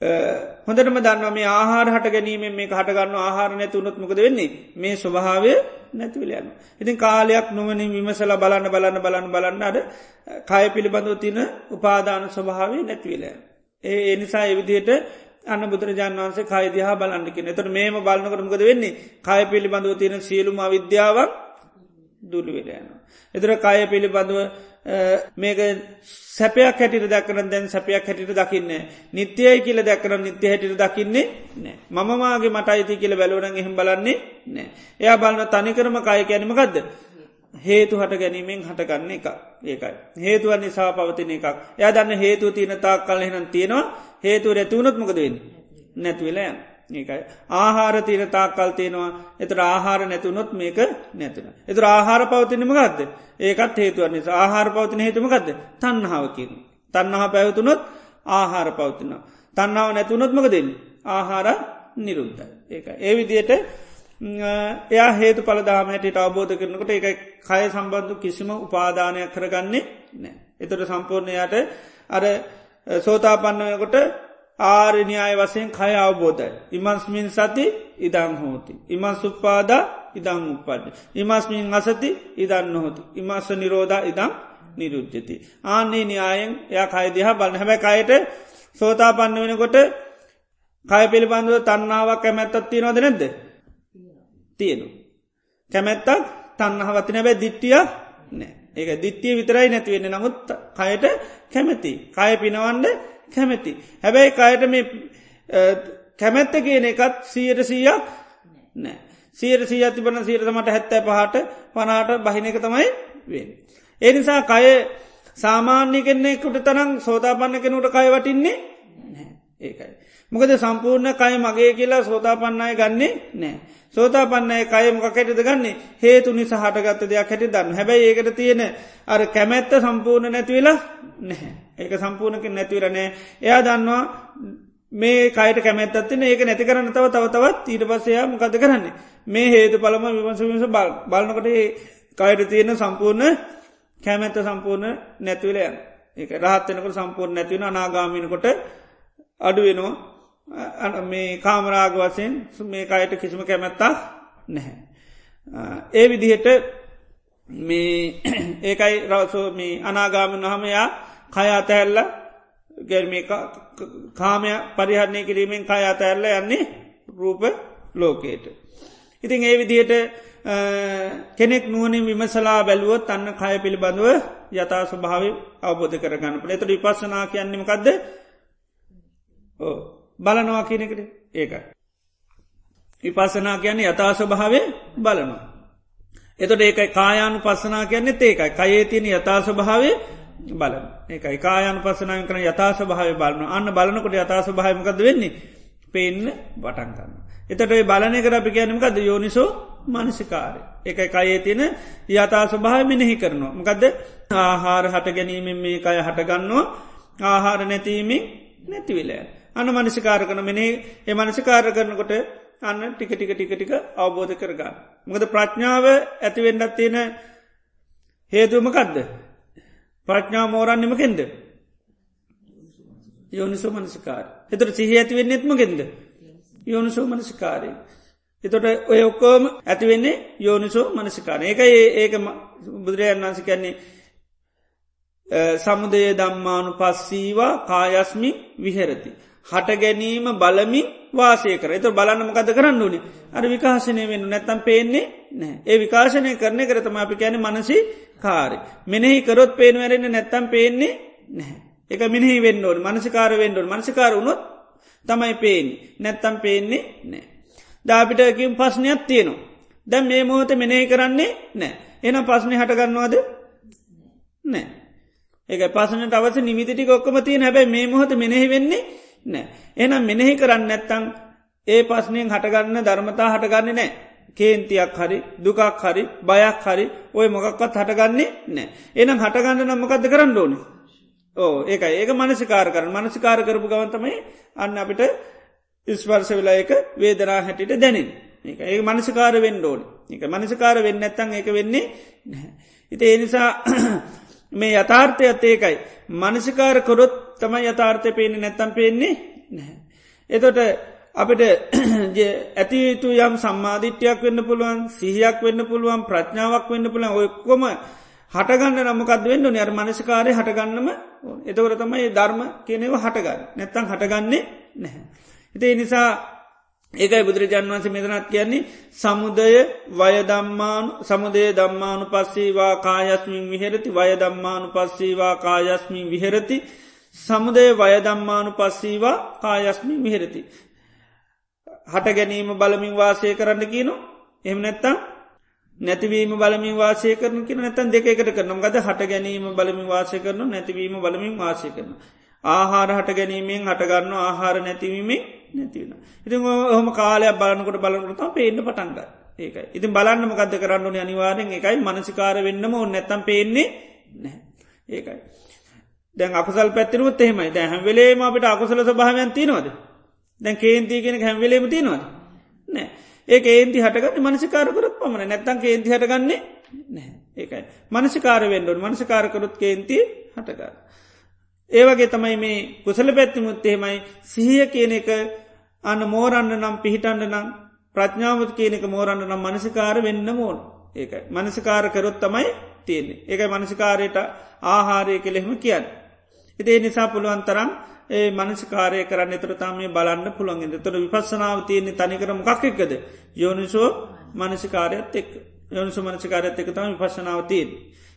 හොඳටම දන්නවා මේ ආහාර හට ගැනීම මේ හටගන්න ආහාර නැතුනොත් මොකද වෙන්නේ මේ ස්වභාවය නැතිවලයන්න. ඉතින් කාලයක් නොවනින් විමසල බලන්න බලන්න බලන්න බලන්න අද කය පිළිබඳව තින උපාදාන ස්වභාවය නැතිවලය. ඒ එනිසා එවිදියට අන්න බුදුරජාන් වන්සේ කයිදහා බලන්නකින එතට මේම බලන්නකරමකද වෙන්නේ කය පිළිබඳව තියෙන සියලුම විද්‍යාවක් දුළුවෙලයන. එතර කය පිළිබඳව මේක සැපයක් හැටිට දක්කන දැන් සැපයක් හැටිට දකින්න නිත්‍යයයි කියල දැක්කන නිත්‍ය හැටිට දකින්නේ නෑ මමමාගේ මට අයිති කියල බැලවන එහෙම බලන්නේ නෑ එයා බලන්න තනිකරම කාය කැනීමකක්ද හේතු හට ගැනීමෙන් හටගන්න එක ඒකයි. හේතුවන් නිසා පවතින එකක්. එයා දන්න හේතු තියන තාක් කල් හෙනම් තියෙනවා හේතු රැතුවනොත් මොකදවෙන් නැත්වෙලයන් ඒකයි ආහාර තීර තාක්කල් තියෙනවා එතර ආහාර නැතුනොත් මේක නැතුන. එතුර ආහාර පවතිනම ගත්ද ඒකත් හේතුව නිසා ආහාර පවතින හේතුමකක්ද තන්නහාාවකින්. තන්නහා පැවතුනොත් ආහාර පවතිනවා. තන්නාව නැතුනොත්මක දෙන්න. ආහාර නිරුද්ධ. ඒක ඒ විදියට එයා හේතු පලදාම හැට අවබෝධ කරනකට එක කය සම්බන්ධ කිසිම උපාදානයක් කරගන්නේ නෑ. එතට සම්පූර්ණයට අර සෝතා පන්නකොට ආරණ්‍යය වසයෙන් කය අවබෝධයි. ඉමන්ස්මින් සති ඉදං හෝති. ඉමන් සුප්පාද ඉදං උපන්න. ඉමස්මින් අසති ඉදන්න හොති. ඉමස්ස නිරෝධ ඉදං නිරුද්ධති. ආන්නේ න්‍යායෙන් එය කයිදිහ බලන්න හැබැ කයට සෝතා පන්න වෙනකොට කය පිළිබඳව තන්නාවක් කැමැත්තත් තියෙනවද නැද්ද. තියෙනු. කැමැත්තක් තන්නහවති නැබැ දිට්ටිය නෑ ඒක දිට්ටිය විතරයි නැතිවෙන්න නමුත් කයට කැමැති. කය පිනවන්ඩ කැමැති. හැබැයි කයට මේ කැමැත්ත කියන එකත් සීයට සීයක් නෑ. සීර සී අතිබන සීරතමට හැත්තෑ පහට පනාට බහින එක තමයි වෙන්. එනිසා කය සාමාන්‍ය කෙන්නෙකුට තරම් සෝතාපන්න කෙනුට කය වටින්නේ ඒකයි. මොකද සම්පූර්ණ කය මගේ කියලා සෝතාපන්නය ගන්නේ නෑ. සෝතාපන්නය කය මොකකැටද ගන්නේ හේතු නිසා හටගත්ත දෙයක් හැටි දන්න හැබැයි ඒකට තියෙන අර කැමැත්ත සම්පූර්ණ නැතිවෙලා නැහැ. ඒක සම්පූර්ණක නැතිවරනෑ එයා දන්නවා මේ කයට කැමැත්තත්තින ඒක නැති කරන්න තව තව තවත් ඊට පස්සයා මොකද කරන්නේ? මේ හේතු පළම විමස විමස බලනකොට කයට තියෙන සම්පූර්ණ කැමැත්ත සම්පූර්ණ නැතිවලයන් ඒක රහත්වනකට සම්පූර්ණ නැතිවන අනාගාමිනකොට අඩුවෙනවා මේ කාමරාග වසයෙන් මේ අයට කිසිම කැමැත්තා නැහැ. ඒ විදිහට මේ ඒකයි රවසෝ මේ අනාගාමන හමයා කය අතැල්ල ගැර්මි කාමය පරිහරණය කිරීමෙන් කය අතැල්ල යන්නේ රූප ලෝකයට. ඉතින් ඒ විදිහට කෙනෙක් නුවනින් විමසලා බැලුවොත් අන්න කය පිළිබඳව යථා ස්වභාව අවබෝධ කරගන්න පට එතට විපස්සනා කියන්නේමකක්ද බලනවා කියනෙකට ඒකයි. විපසනා කියන්නේ යථා ස්වභාවේ බලනවා. එතට ඒකයි කායානු පස්සනා කියන්නෙත් ඒකයි කයේ තියෙන යථා ස්වභාවේ බලන ඒකයි කායන් පසනාය කන යථා ස්වභාව බලන අන්න බලනකොට යථා ස්වභාවමකද වෙන්නේ පෙන්න වටන් කන්න. එතට බලනය කර අපි කියනමකද යෝනිසෝ මනසිකාරය. එකයි කයේ තියෙන යථා ස්වභාව මෙනෙහි කරනවා. මකදද ආහාර හට ගැනීමෙන් මේ කය හටගන්නවා ආහාර නැතිීමෙන් නැතිවෙලෑ. අන්න මනසිකාර කන මෙනේ ඒ මනසිකාර කරනකොට අන්න ටික ටික ටික ටික අවබෝධ කරගන්න. මොකද ප්‍රඥාව ඇතිවෙන්ඩත් තියෙන හේතුවමකක්ද. ප්‍රඥා මෝරන්නමකෙන්ද. යෝනිසෝ මනසිකාර. එතට සිහ ඇතිවෙන්න එත්මගෙන්ද. යෝනිසෝ මනසිකාරය. එතොට ඔය ඔක්කෝම ඇතිවෙන්නේ යෝනිසෝ මනසිකාර. ඒක ඒක බුදුරජන් වන්ස කන්නේ සමුදය දම්මානු පස්සීවා කායස්මි විහෙරති. හට ගැනීම බලමින් වාසය කර එතු බලන්නමකද කරන්න ඕනි අර විකාශනය වෙන්න නැත්තම් පේන්නේ නෑ ඒ විකාශනය කරන කරතම අපි කැන මනසි කාරය මෙනෙහි කරොත් පේනවරෙන නැත්තම් පේන්නේ නැහැ. එක මිනිහි වෙන්ඩෝන් මනසිකාර වෙන්ඩෝන් මනසිකාර වුණොත් තමයි පේෙන් නැත්තම් පේන්නේ නෑ. දාපිටකින් පස්්නයක් තියෙනවා. දැම් මේ මොහොත මෙනේ කරන්නේ නෑ එන පස්්නය හටගන්නවාද නෑ ඒක පසනට අවස නිමිතිටි ඔක්කම තිය හැබැයි මේ මොහොත මෙනෙහි වෙන්නේ නෑ එනම් මෙනෙහි කරන්න නැත්තං ඒ පස්නයෙන් හටගන්න ධර්මතා හටගන්න නෑ කේන්තියක් හරි දුකක් හරි බයක් හරි ඔය මොකක්වත් හටගන්නේ නෑ එනම් හටගන්න නම්මකක්ද කරන්න ඕනේ? ඕ ඒක ඒක මනසිකාර කරන මනසිකාර කරපු ගවන්තමයි අන්න අපිට ඉස්වර්ස වෙලා එක වේදනා හැටිට දැනින් ඒක ඒ මනසිකාර වෙන්න ඕන. එක මනසිකාර වෙන්න ඇත්තන් ඒක වෙන්නේ ඉති ඒ නිසා මේ යථාර්ථයත් ඒකයි. මනසිකාර කොරොත් තමයි යථාර්ථය පේන්නේ නැත්තම් පේන්නේ නැහැ. එතොට අපිට ඇති යුතු යම් සම්මාධිට්‍යයක් වෙන්න පුළුවන් සිහියක් වෙන්න පුළුවන් ප්‍රඥාවක් වෙන්න පුළන් ඔයක්කොම හටගන්න නමකද වෙන්න නිර් මනසිකාරය හටගන්නම එතකට තමයි ධර්ම කියනෙව හටගන්න නැත්තං හටගන්නේ නැහැ. ඉතිේ නිසා ඒකයි බුදුරජාන් වන්සේ මෙතනත් කියන්නේ සමුදය වයදම්මානු සමුදේ දම්මානු පස්සීවා කායස්මින් විහෙරති වයදම්මානු පස්සීවා කායස්මින් විහෙරති සමුදේ වයදම්මානු පස්සීවා කායස්මින් විහෙරති. හට ගැනීම බලමින් වාසය කරන්න කියනු? එම නැත්තම් නැතිවීම බලමින් වාසය කරන කියෙන? නැතන් දෙකට කරනම් ගද හට ගැනීම බලමින් වාසය කරන නැතිවීම බලමින් වාසය කරන. ආහාර හට ගැනීමෙන් හටගන්න ආහාර නැතිවීමේ නැතිවෙන. ඉති හොම කාලයක් බලනකොට බලනකොට පේන්න පටන්ග ඒකයි. ඉතින් බලන්නම ගද කරන්න අනිවාරෙන් එකයි මනසිකාර වෙන්නම ඔන්න නැත්තම් පේන්නේ නැහැ. ඒකයි. දැන් අකුසල් පැත්තිරුත් එහෙමයි. දැ හැවෙලේම අපිට අකුසල සභාවයන් තියනවද? දැන් කේන්තිය කෙන හැම්වෙලේම තියනවද? නෑ. ඒ ඒන්ති හටගන්න මනසිකාරකරත් පමණ නැත්තන් කේන්ති හටගන්නේ නැහැ. ඒකයි. මනසිකාර වෙන්ඩුවන් මනසිකාරකරුත් කේන්ති හටගන්න. ඒවගේ තමයි මේ කුසල පැත්තිමුත් එහෙමයි. සිහිය කියන එක අන්න මෝරන්න නම් පිහිටන්න නම් ප්‍රඥාවත් කියනක මෝරන්න නම් මනසිකාර වෙන්න මෝන් ඒකයි. මනසිකාර කරොත් තමයි තියන්නේ. ඒකයි මනසිකාරයට ආහාරය කෙළෙහෙම කියන්න. ඉතිේ නිසා පුළුවන් තරම් ඒ මනසිකාරය කරන්න එතරතාම මේ බලන්න පුළන්ගෙද තොර විපස්සනාව තියන්නේ තනිකරම කක්කෙක්කද යෝනිසෝ මනසිකාරයත් එක් යෝනිසු මනසිකාරයත් එක තම විපශනාව තියෙන්.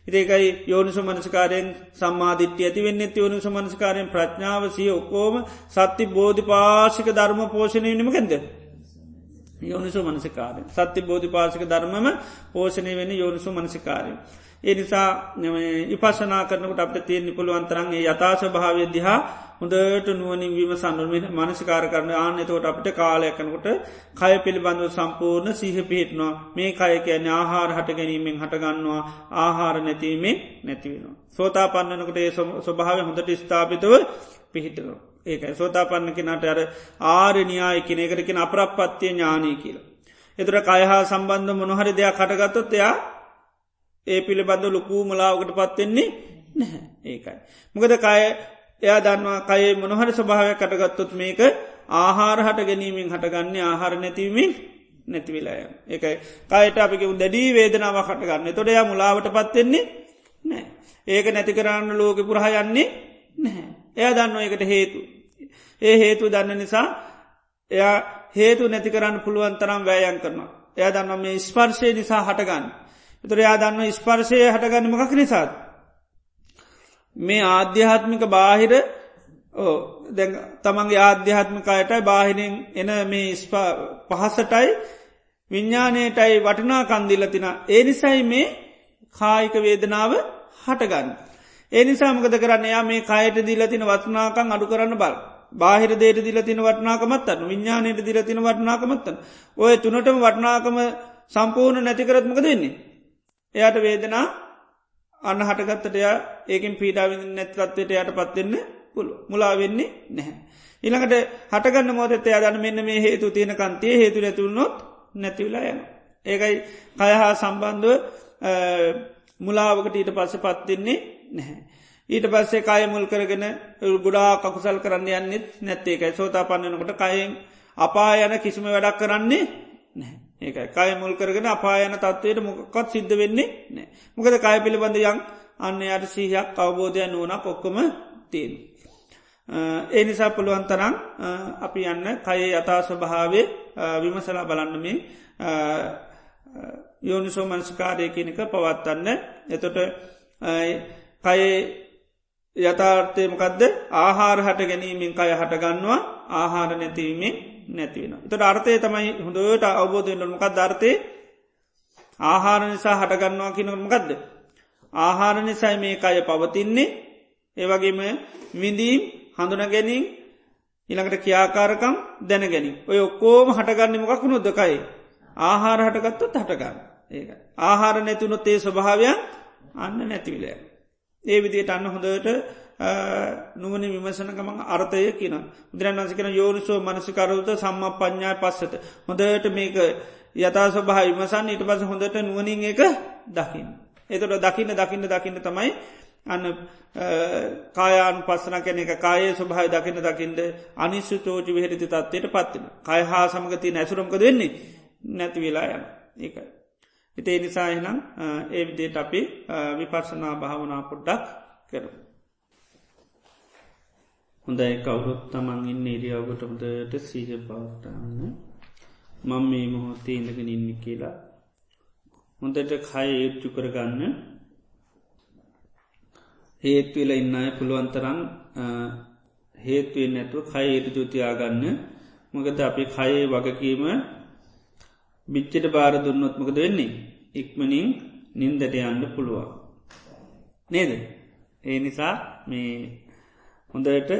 ඒකයි යෝනිසු මනසිකාරයෙන් සම්මාධිට්‍ය ඇති වෙන්න යෝනිසු මනසිකාරයෙන් ප්‍රඥාව සිය ඔක්කෝම සත්‍ය බෝධි පාශික ධර්ම පෝෂණය නිමකෙන්ද. යෝනිසු මනසිකාරය සත්‍ය බෝධි පාසික ධර්මම පෝෂණය වෙන යෝනිසු මනසිකාරය. ඒ නිසා ඉපශනා කරනකට අප තියෙන්න්නි පුළුවන්තරන්ගේ යථාශ භාවය දිහා හොඳට නුවනින් වීම සඳුම මනසිකාර කරන ආන්‍යතවට අපට කාලයකනකොට කය පිළිබඳව සම්පූර්ණ සීහ පිහිටනවා මේ කය කියන ආහාර හට ගැනීමෙන් හටගන්නවා ආහාර නැතිීමෙන් නැතිවෙනවා. සෝතා පන්නනකට ඒ ස්වභාව හොඳට ස්ථාපිතව පිහිටනවා. ඒකයි සෝතා පන්න කෙනට අර ආරණයාය කෙනෙකට කෙන අපරපත්තිය ඥානී කියලා. එතුර කයහා සම්බන්ධ මොනහරි දෙයක් කටගත්තොත් එයා ඒ පිළිබඳ ලොකූ මලාවකට පත්වෙන්නේ නැහැ. ඒකයි. මොකද කය එයා දන්නවා කයේ මොනහට ස්වභාවයක් කටගත්තොත් මේක ආහාර හට ගැනීමෙන් හටගන්නේ ආහාර නැතිවීමෙන් නැතිවිලාය ඒකයි. කයට අපික දැඩී වේදනාව කටගන්න තොඩයා මුලාවට පත්වෙන්නේ නෑ ඒක නැති කරන්න ලෝක පුරහ යන්නේ නැහැ. එය දන්න එකට හේතු. ඒ හේතු දන්න නිසා එයා හේතු නැති කරන්න පුළුවන් තරම් වෑයන් කරනවා. එය දන්න මේ ස්පර්ශය නිසා හටගන්න. තුර යා දන්න ස්පර්ශය හටගන්න මකක් නිසාත් මේ ආධ්‍යාත්මික බාහිර තමන්ගේ ආධ්‍යාත්මිකයටයි බාහිරෙන් එන මේ පහසටයි විඤ්ඥානයටයි වටනා කන්දිල්ල තින ඒ නිසයි මේ කායික වේදනාව හටගන්න. ඒ නිසා මකද කරන්න යා මේ කයට දිල තින වත්නාකං අඩු කරන්න බල. බාහිර දේට දිල තින වටනාකමත්තන්න විඤ්ඥානයට දිල තින වටනාකමත්තන්න. ඔය තුනටම වටනාකම සම්පූර්ණ නැතිකරත්මක දෙන්නේ. එයට වේදනා අන්න හටගත්තටයා ඒකින් පීඩාවිඳ නැත්ලත්වයට යට පත්වෙන්න පුළුව මුලා වෙන්නේ නැහැ. ඉළඟට හටගන්න මොතත අදන්න මෙන්න මේ හේතු තියෙන කන්තිය හේතු නැතුන්නොත් නැතිවලා යන. ඒකයි කයහා සම්බන්ධුව මුලාවකට ඊට පස්ස පත්තින්නේ නැහැ. ඊට පස්සේ කය මුල් කරගෙන ගුඩා කකුසල් කරන්න යන්නෙත් නැත්තේකයි සෝතා පන්නනකොට කයෙන් අපා යන කිසිම වැඩක් කරන්නේ නැහැ. ඒකයි. කය මුල් කරගෙන අපායන තත්වයට මොකත් සිද්ධ වෙන්නේ නෑ මොකද කය පිළිබඳ යං අන්න යට සීහයක් අවබෝධය නුවනක් ඔක්කොම තියෙන්. ඒ නිසා පුළුවන් තරම් අපි යන්න කයේ අතා ස්වභාවේ විමසලා බලන්න මේ යෝනිසෝ මංස්කාරය කියනක පවත්වන්න. එතොට කයේ යථාර්ථයමකදද ආහාර හට ගැනීමෙන් කය හටගන්නවා ආහාර නැතිවීමෙන් නැතිවෙන. එතට අර්ථය තමයි හොඳට අවබෝධයෙන්ටමකක් ධර්තය ආහාර නිසා හටගන්නවා කියනමකක්ද. ආහාර නිසයි මේ අය පවතින්නේ ඒවගේම විඳීම් හඳුන ගැනීම් ඉළඟට කියාකාරකම් දැනගැනි. ඔය ඔක්කෝම හටගන්න මොකක් නොදකයි. ආහාර හටගත්තොත් හටගන්න ඒ ආහාර නැතිවුණොත් ඒ ස්වභාවයක් අන්න නැතිවිලෑ. ඒ විදියට අන්න හොඳට නුවන විමසනකම අර්ථය කියන බුදුරන් වන්ස කන යෝනිසෝ මනසිකරුත සම්ම පඥ්ඥා පස්සත හොඳට මේක යතා ස්වභා විමසන්න ඊට පස හොඳට නුවනින් එක දකිින්. එතට දකින්න දකින්න දකින්න තමයි අන්න කායාන් පස්සන කැන එක කායේ ස්වභාය දකින්න දකිින්ට අනිස්සු තෝජි විහරිති තත්වයට පත්තින. කය හා සමගති නැසුරම්ක දෙන්නේ නැති වෙලා යන ඒකයි. හිතේ නිසා එනම් ඒ විදියට අපි විපර්සනා භාවනා පොඩ්ඩක් කරමු. හොඳයි. කවුරුත් තමන් ඉන්න ඉරියාවගටමදට සීහ පවත්තාන්න මං මේ මොහොත්තේ ඉඳගෙන ඉන්න කියලා හොඳට කය ඒච්චු කරගන්න. හේත්වෙල ඉන්න අය පුළුවන්තරන් හේත්වෙන් නැතුව කය ඒතු ජෝතියාගන්න මොකද අපි කයේ වගකීම බිච්චට බාර දුන්නොත්මකද වෙන්නේ? ඉක්මනින් නින්දට යන්න පුළුවන්. නේද? ඒ නිසා මේ හොඳට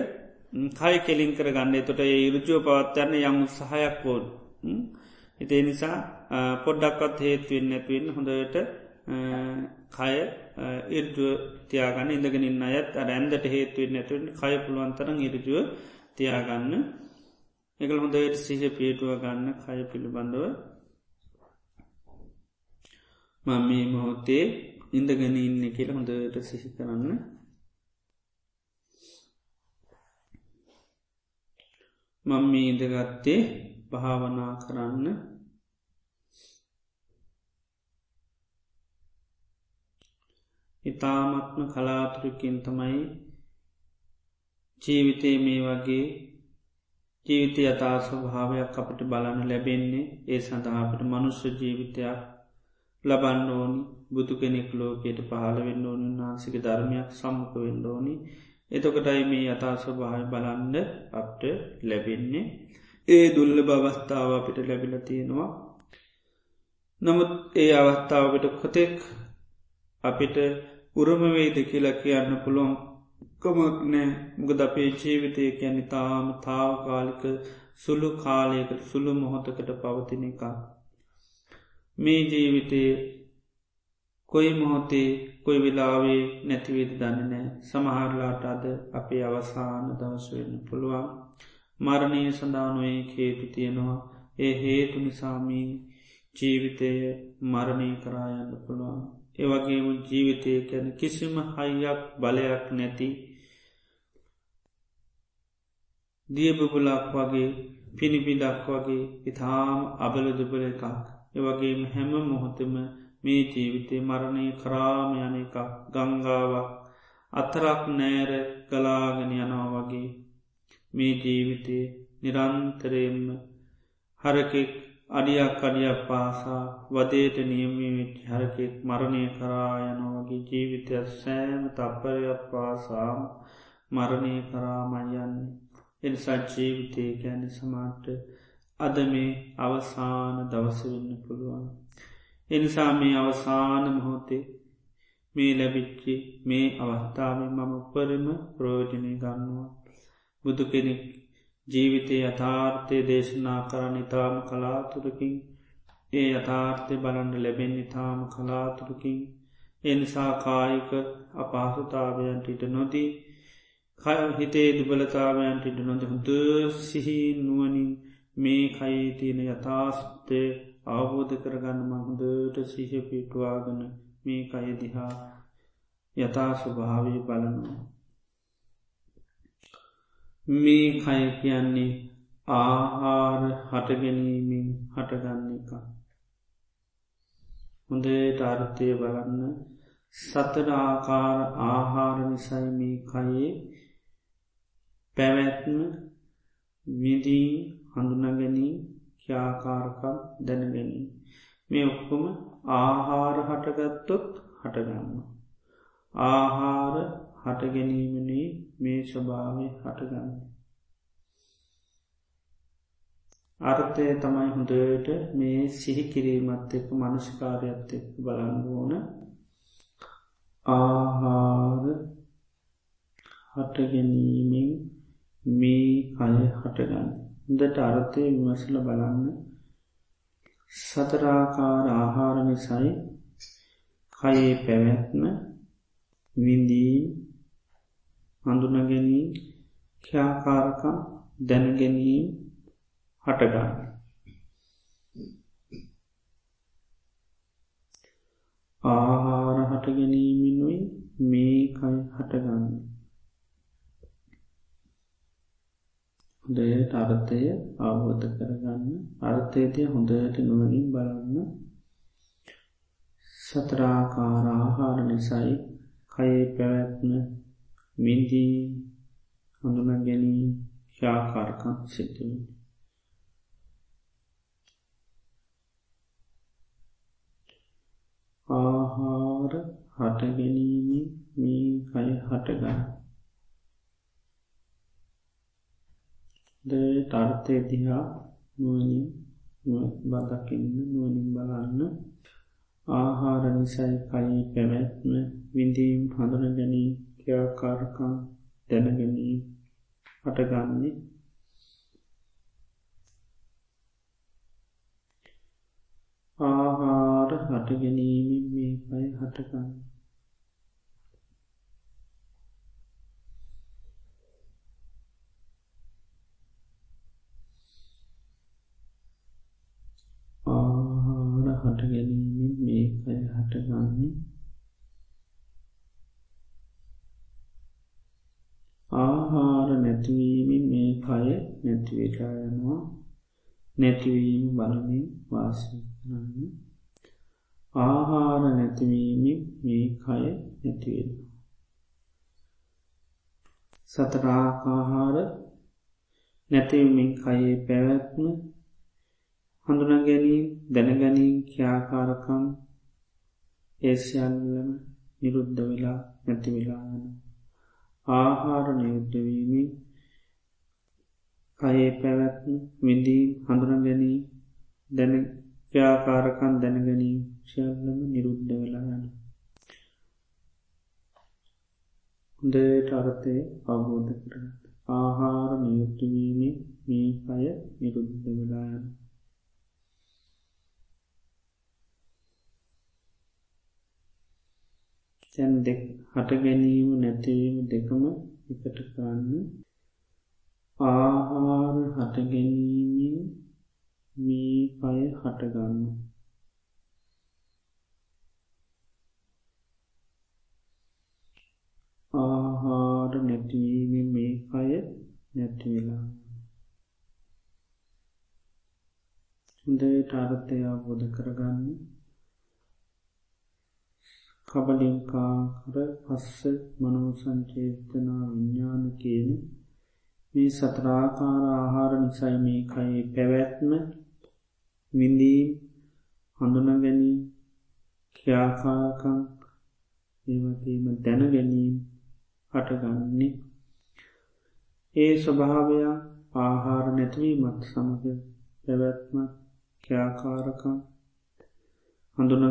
කයි කෙලින් කර ගන්න තොට ඒ ඉරුජුව පවත්වන්න යම් සහයක් කෝඩ් හිතේ නිසා පොඩ්ඩක්වත් හේත්වෙන්න නැතුවෙන් හොඳට කය ඉර්ජුව තියාගන්න ඉඳගෙනින් අයත් අර ඇන්දට හේතුවෙන් නැතුවෙන් කය පුළුවන්තරන් ඉරජුව තියාගන්න. එකල හොඳට සිහ පියටුව ගන්න කය පිළිබඳව. මම මේ මොහොතේ ඉඳගෙන ඉන්න කියල හොඳට සිහි කරන්න. මං මේ ඉඳගත්තේ භාවනා කරන්න. ඉතාමත්ම කලාතුරකින් තමයි ජීවිතය මේ වගේ ජීවිතය අතා ස්වභාවයක් අපට බලන්න ලැබෙන්නේ. ඒ සඳහාපට මනුස්්‍ය ජීවිතයක් ලබන්න ඕනි. බුදු කෙනෙක් ලෝකයට පහළ වෙන්න ඕනි. නාසික ධර්මයක් සම්මක වෙන්න ඕනි. එතකටයි මේ අතා ස්වභාව බලන්ඩ අපට ලැබෙන්නේ. ඒ දුල්ල බවස්ථාව අපිට ලැබිල තියෙනවා. නමුත් ඒ අවස්ථාවට කොතෙක් අපිට උරමවේද කියලා කියන්න පුළුවන් කමක් නෑ මුගද අපේ ජීවිතය කියැන තාම තාවකාලික සුළු කාලයකට සුළු මොහොතකට පවතින එක. මේ ජීවිතය කොයි මොහොතේ කොයි වෙලාවේ නැතිවේද දන්නනෑ සමහරලාට අද අපේ අවසාන දවස්වෙන්න පුළුවන්. මරණය සඳානුවේ හේතු තියෙනවා. ඒ හේතු නිසාමී ජීවිතය මරණය කරායන්න පුළුවන්. ඒවගේම ජීවිතය කැන කිසිම හයියක් බලයක් නැති දියබබලක් වගේ පිණිබිඩක් වගේ ඉතාම අබලදුබල එකක්. ඒවගේම හැම මොහොතම මේ ජීවිතය මරණය කරාම යන එක ගංගාවක් අතරක් නෑර ගලාගෙන යනවා වගේ මේ ජීවිතය නිරන්තරයෙන්ම හරකෙක් අඩියක් අඩියක් පාසා වදේට නියමීවිච් හරකෙක් මරණය කරා යනවගේ ජීවිතයක් සෑම තප්පරයක් පාසාම් මරණය කරාමයන්නේ එනිසා ජීවිතය ගැන සමාට අද මේ අවසාන දවසවෙන්න පුළුවන්. එනිසා මේ අවසාන මොහොතේ මේ ලැබිච්චි මේ අවස්ථාව මම උපරම ප්‍රෝජනය ගන්නවා. බුදු කෙනෙක් ජීවිතය යථාර්ථය දේශනා කරන්න ඉතාම කලාතුරකින් ඒ යථාර්ථය බලන්ඩ ලැබෙන් ඉතාම කලාතුරකින් එනිසා කායික අපහසුතාවයන්ට ඉට නොදී හිතේ දුබලතාවයන්ට ඉට නොද හොඳ සිහි නුවනින් මේ කයේ තියෙන යථාස්තය අවබෝධ කරගන්න මහොඳට සිහ පිටවාගන මේ කය දිහා යථා ස්වභාවය බලනවා මේ කය කියන්නේ ආහාර හටගැනීමෙන් හටගන්න එක. හොඳට අර්ථය බලන්න සතර ආකාර ආහාර නිසයි මේ කයේ පැවැත්ම විදී හඳුනගැනී ක්‍යාකාරකම් දැනගැනී. මේ ඔක්කොම ආහාර හටගත්තොත් හටගන්න. ආහාර හට ගැනීමනේ මේ ස්වභාවය හටගන්න. අර්ථය තමයි හොඳට මේ සිහි කිරීමත් එක්ක මනුෂකාරයත් එක්ක බලන්න ඕන ආහාර හටගැනීමෙන් මේ කය හටගන්න හොඳට අර්ථය විමසල බලන්න. සතරාකාර ආහාර නිසයි කයේ පැවැත්ම විඳී හඳුනගැනී ක්‍යාකාරකම් දැනගැනීම් හටගන්න. ආහාර හට ගැනීමෙනුයි මේ කයි හටගන්න. හොඳයට අර්ථය අවබෝධ කරගන්න. අර්ථයතිය හොඳට නුවනින් බලන්න. සතරාකාර ආහාර නිසයි කයේ පැවැත්න විඳී හඳුන ගැනී ශාකාරකම් සිදුවී ආහාර හටගැනීම මේ කය හටගන්න ද ටර්ථය දිහා නුවනින් බදකින්න නුවනින් බලන්න. ආහාර නිසයි කයි පැවැත්ම විඳීම් හඳුන ගැනී ක්‍යාකාරකම් දැනගැනී හටගන්නේ ආහාර හට ගැනීමෙන් මේ පයි හටකන්න ආහාර හට ගැනීමෙන් මේ කය හටගන්නේ. ආහාර නැතිවීමෙන් මේ කය නැතිවෙලා යනවා. නැතිවීම බලමින් වාසය කරන්න. ආහාර නැතිවීම මේ කය නැතිවෙන සතරාකාහාර නැතිවමින් කයේ පැවැත්ම හඳුන ගැනීම් දැනගැනීම් ක්‍යාකාරකම් ඒසියල්ලම නිරුද්ධ වෙලා නැතිවෙලාගන ආහාර නිරුද්ධවීමෙන් කයේ පැවැත්ම විඳී හඳුන ගැනී දැන ක්‍යාකාරකන් දැනගැනී ශයල්ලම නිරුද්ධ වෙලා යන හොඳට අර්ථය අවබෝධ කරගත. ආහාර නියුත්තුවීම මේ පය නිරුද්ධ වෙලා යන තැන් දෙක් හට ගැනීම නැතිවීම දෙකම එකට කරන්න. ආහාර හටගැනීමෙන් මේ පය හටගන්න ආහාර නැතිවීම මේ කය නැතිවෙලා හොඳට අර්ථය අවබෝධ කරගන්න. කබලින්කාකර පස්ස මනෝ සංචේතනා විඤ්ඥාන කියන මේ සතරාකාර ආහාර නිසයි මේ කයේ පැවැත්ම විඳී හඳුන ගැනී ක්‍යාකාකං ඒවගේම දැන ගැනීම් හටගන්නේ. ඒ ස්වභාවයක් ආහාර නැතිවීමත් සමඟ පැවැත්ම ක්‍යාකාරකං හඳුන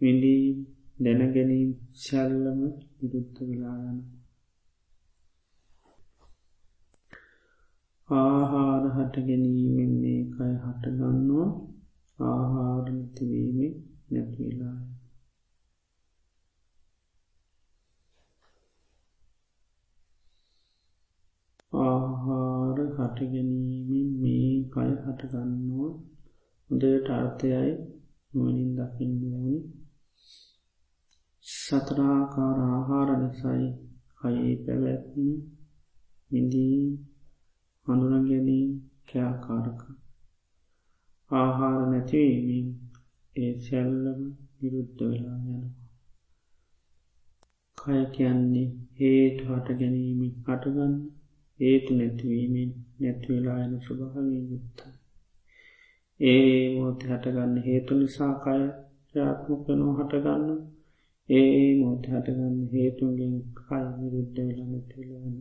ගැනීම් විඳී දැනගැනීම් ශැල්ලම නිරුද්ධ වෙලායන ආහාර හට ගැනීමෙන් මේ කය හටගන්නවා ආහාර නැතිවීම නැතිලාය ආහාර හටගැනීමෙන් මේ කය හටගන්නවා හොඳට අර්ථයයි නුවනින් දකින්න ඕනි. සතරාකාර ආහාර නිසයි කයේ පැවැත්ම විඳී හඳුන ගැනී කෑආකාරක ආහාර නැතිවීමින් ඒ සැල්ලම විරුද්ධ වෙලා යනවා. කය කියන්නේ හේතු හට ගැනීමෙන් හටගන්න ඒතු නැතිවීමෙන් නැතිවෙලා යන ස්වභාවී යුත්තයි ඒ මෝත හටගන්න හේතු නිසාකාය ්‍යාත්මකනෝ හටගන්න ඒ මොහොත හටගන්න හේතුන්ගෙන් කල් විරුද්ධ වෙලා නැතිලවන්න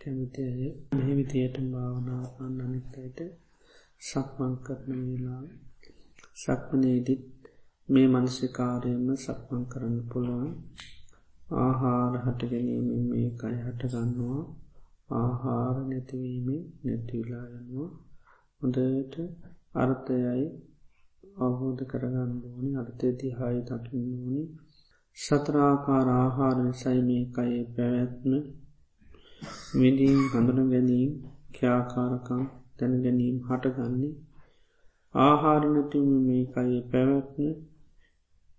කැමති අය මෙහි විතියට භාවනා අන්න අනිත්තයට සක්මං කරන වෙලා සක්මනේදිත් මේ මනසිකාරයම සක්මං කරන්න පුළුවන් ආහාර හට ගැනීමෙන් මේ කයි හටගන්නවා ආහාර නැතිවීමෙන් නැතිවිලා යනවා හොඳට අර්ථයයි අවබෝධ කරගන්න ඕනි. අර්ථය දිහායි දකින්න ඕනි. සතරාකාර ආහාර නිසයි මේ කයේ පැවැත්ම විඩීම් හඳුන ගැනීම් ක්‍යාකාරකම් දැන ගැනීම් හටගන්නේ. ආහාරනතුම මේ කයේ පැවැත්ම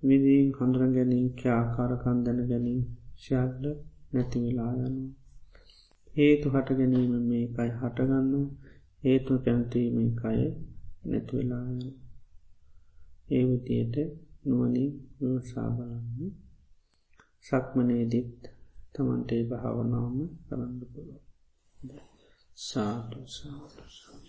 විදීම් හඳුර ගැනීම් ක්‍යාකාරකන් දැන ගැනීම් ශාද්ල නැතිවෙලා යනු හේතු හට ගැනීම මේ කයි හටගන්න හේතු කැමතිීම කය නැතිවෙලායන ඒ විතියට නුවනින් විමසා බලන්න. සක්මනේදිත් තමන්ටේ භාවනාවම කරන්න පුළුව සාටු සාටු සාට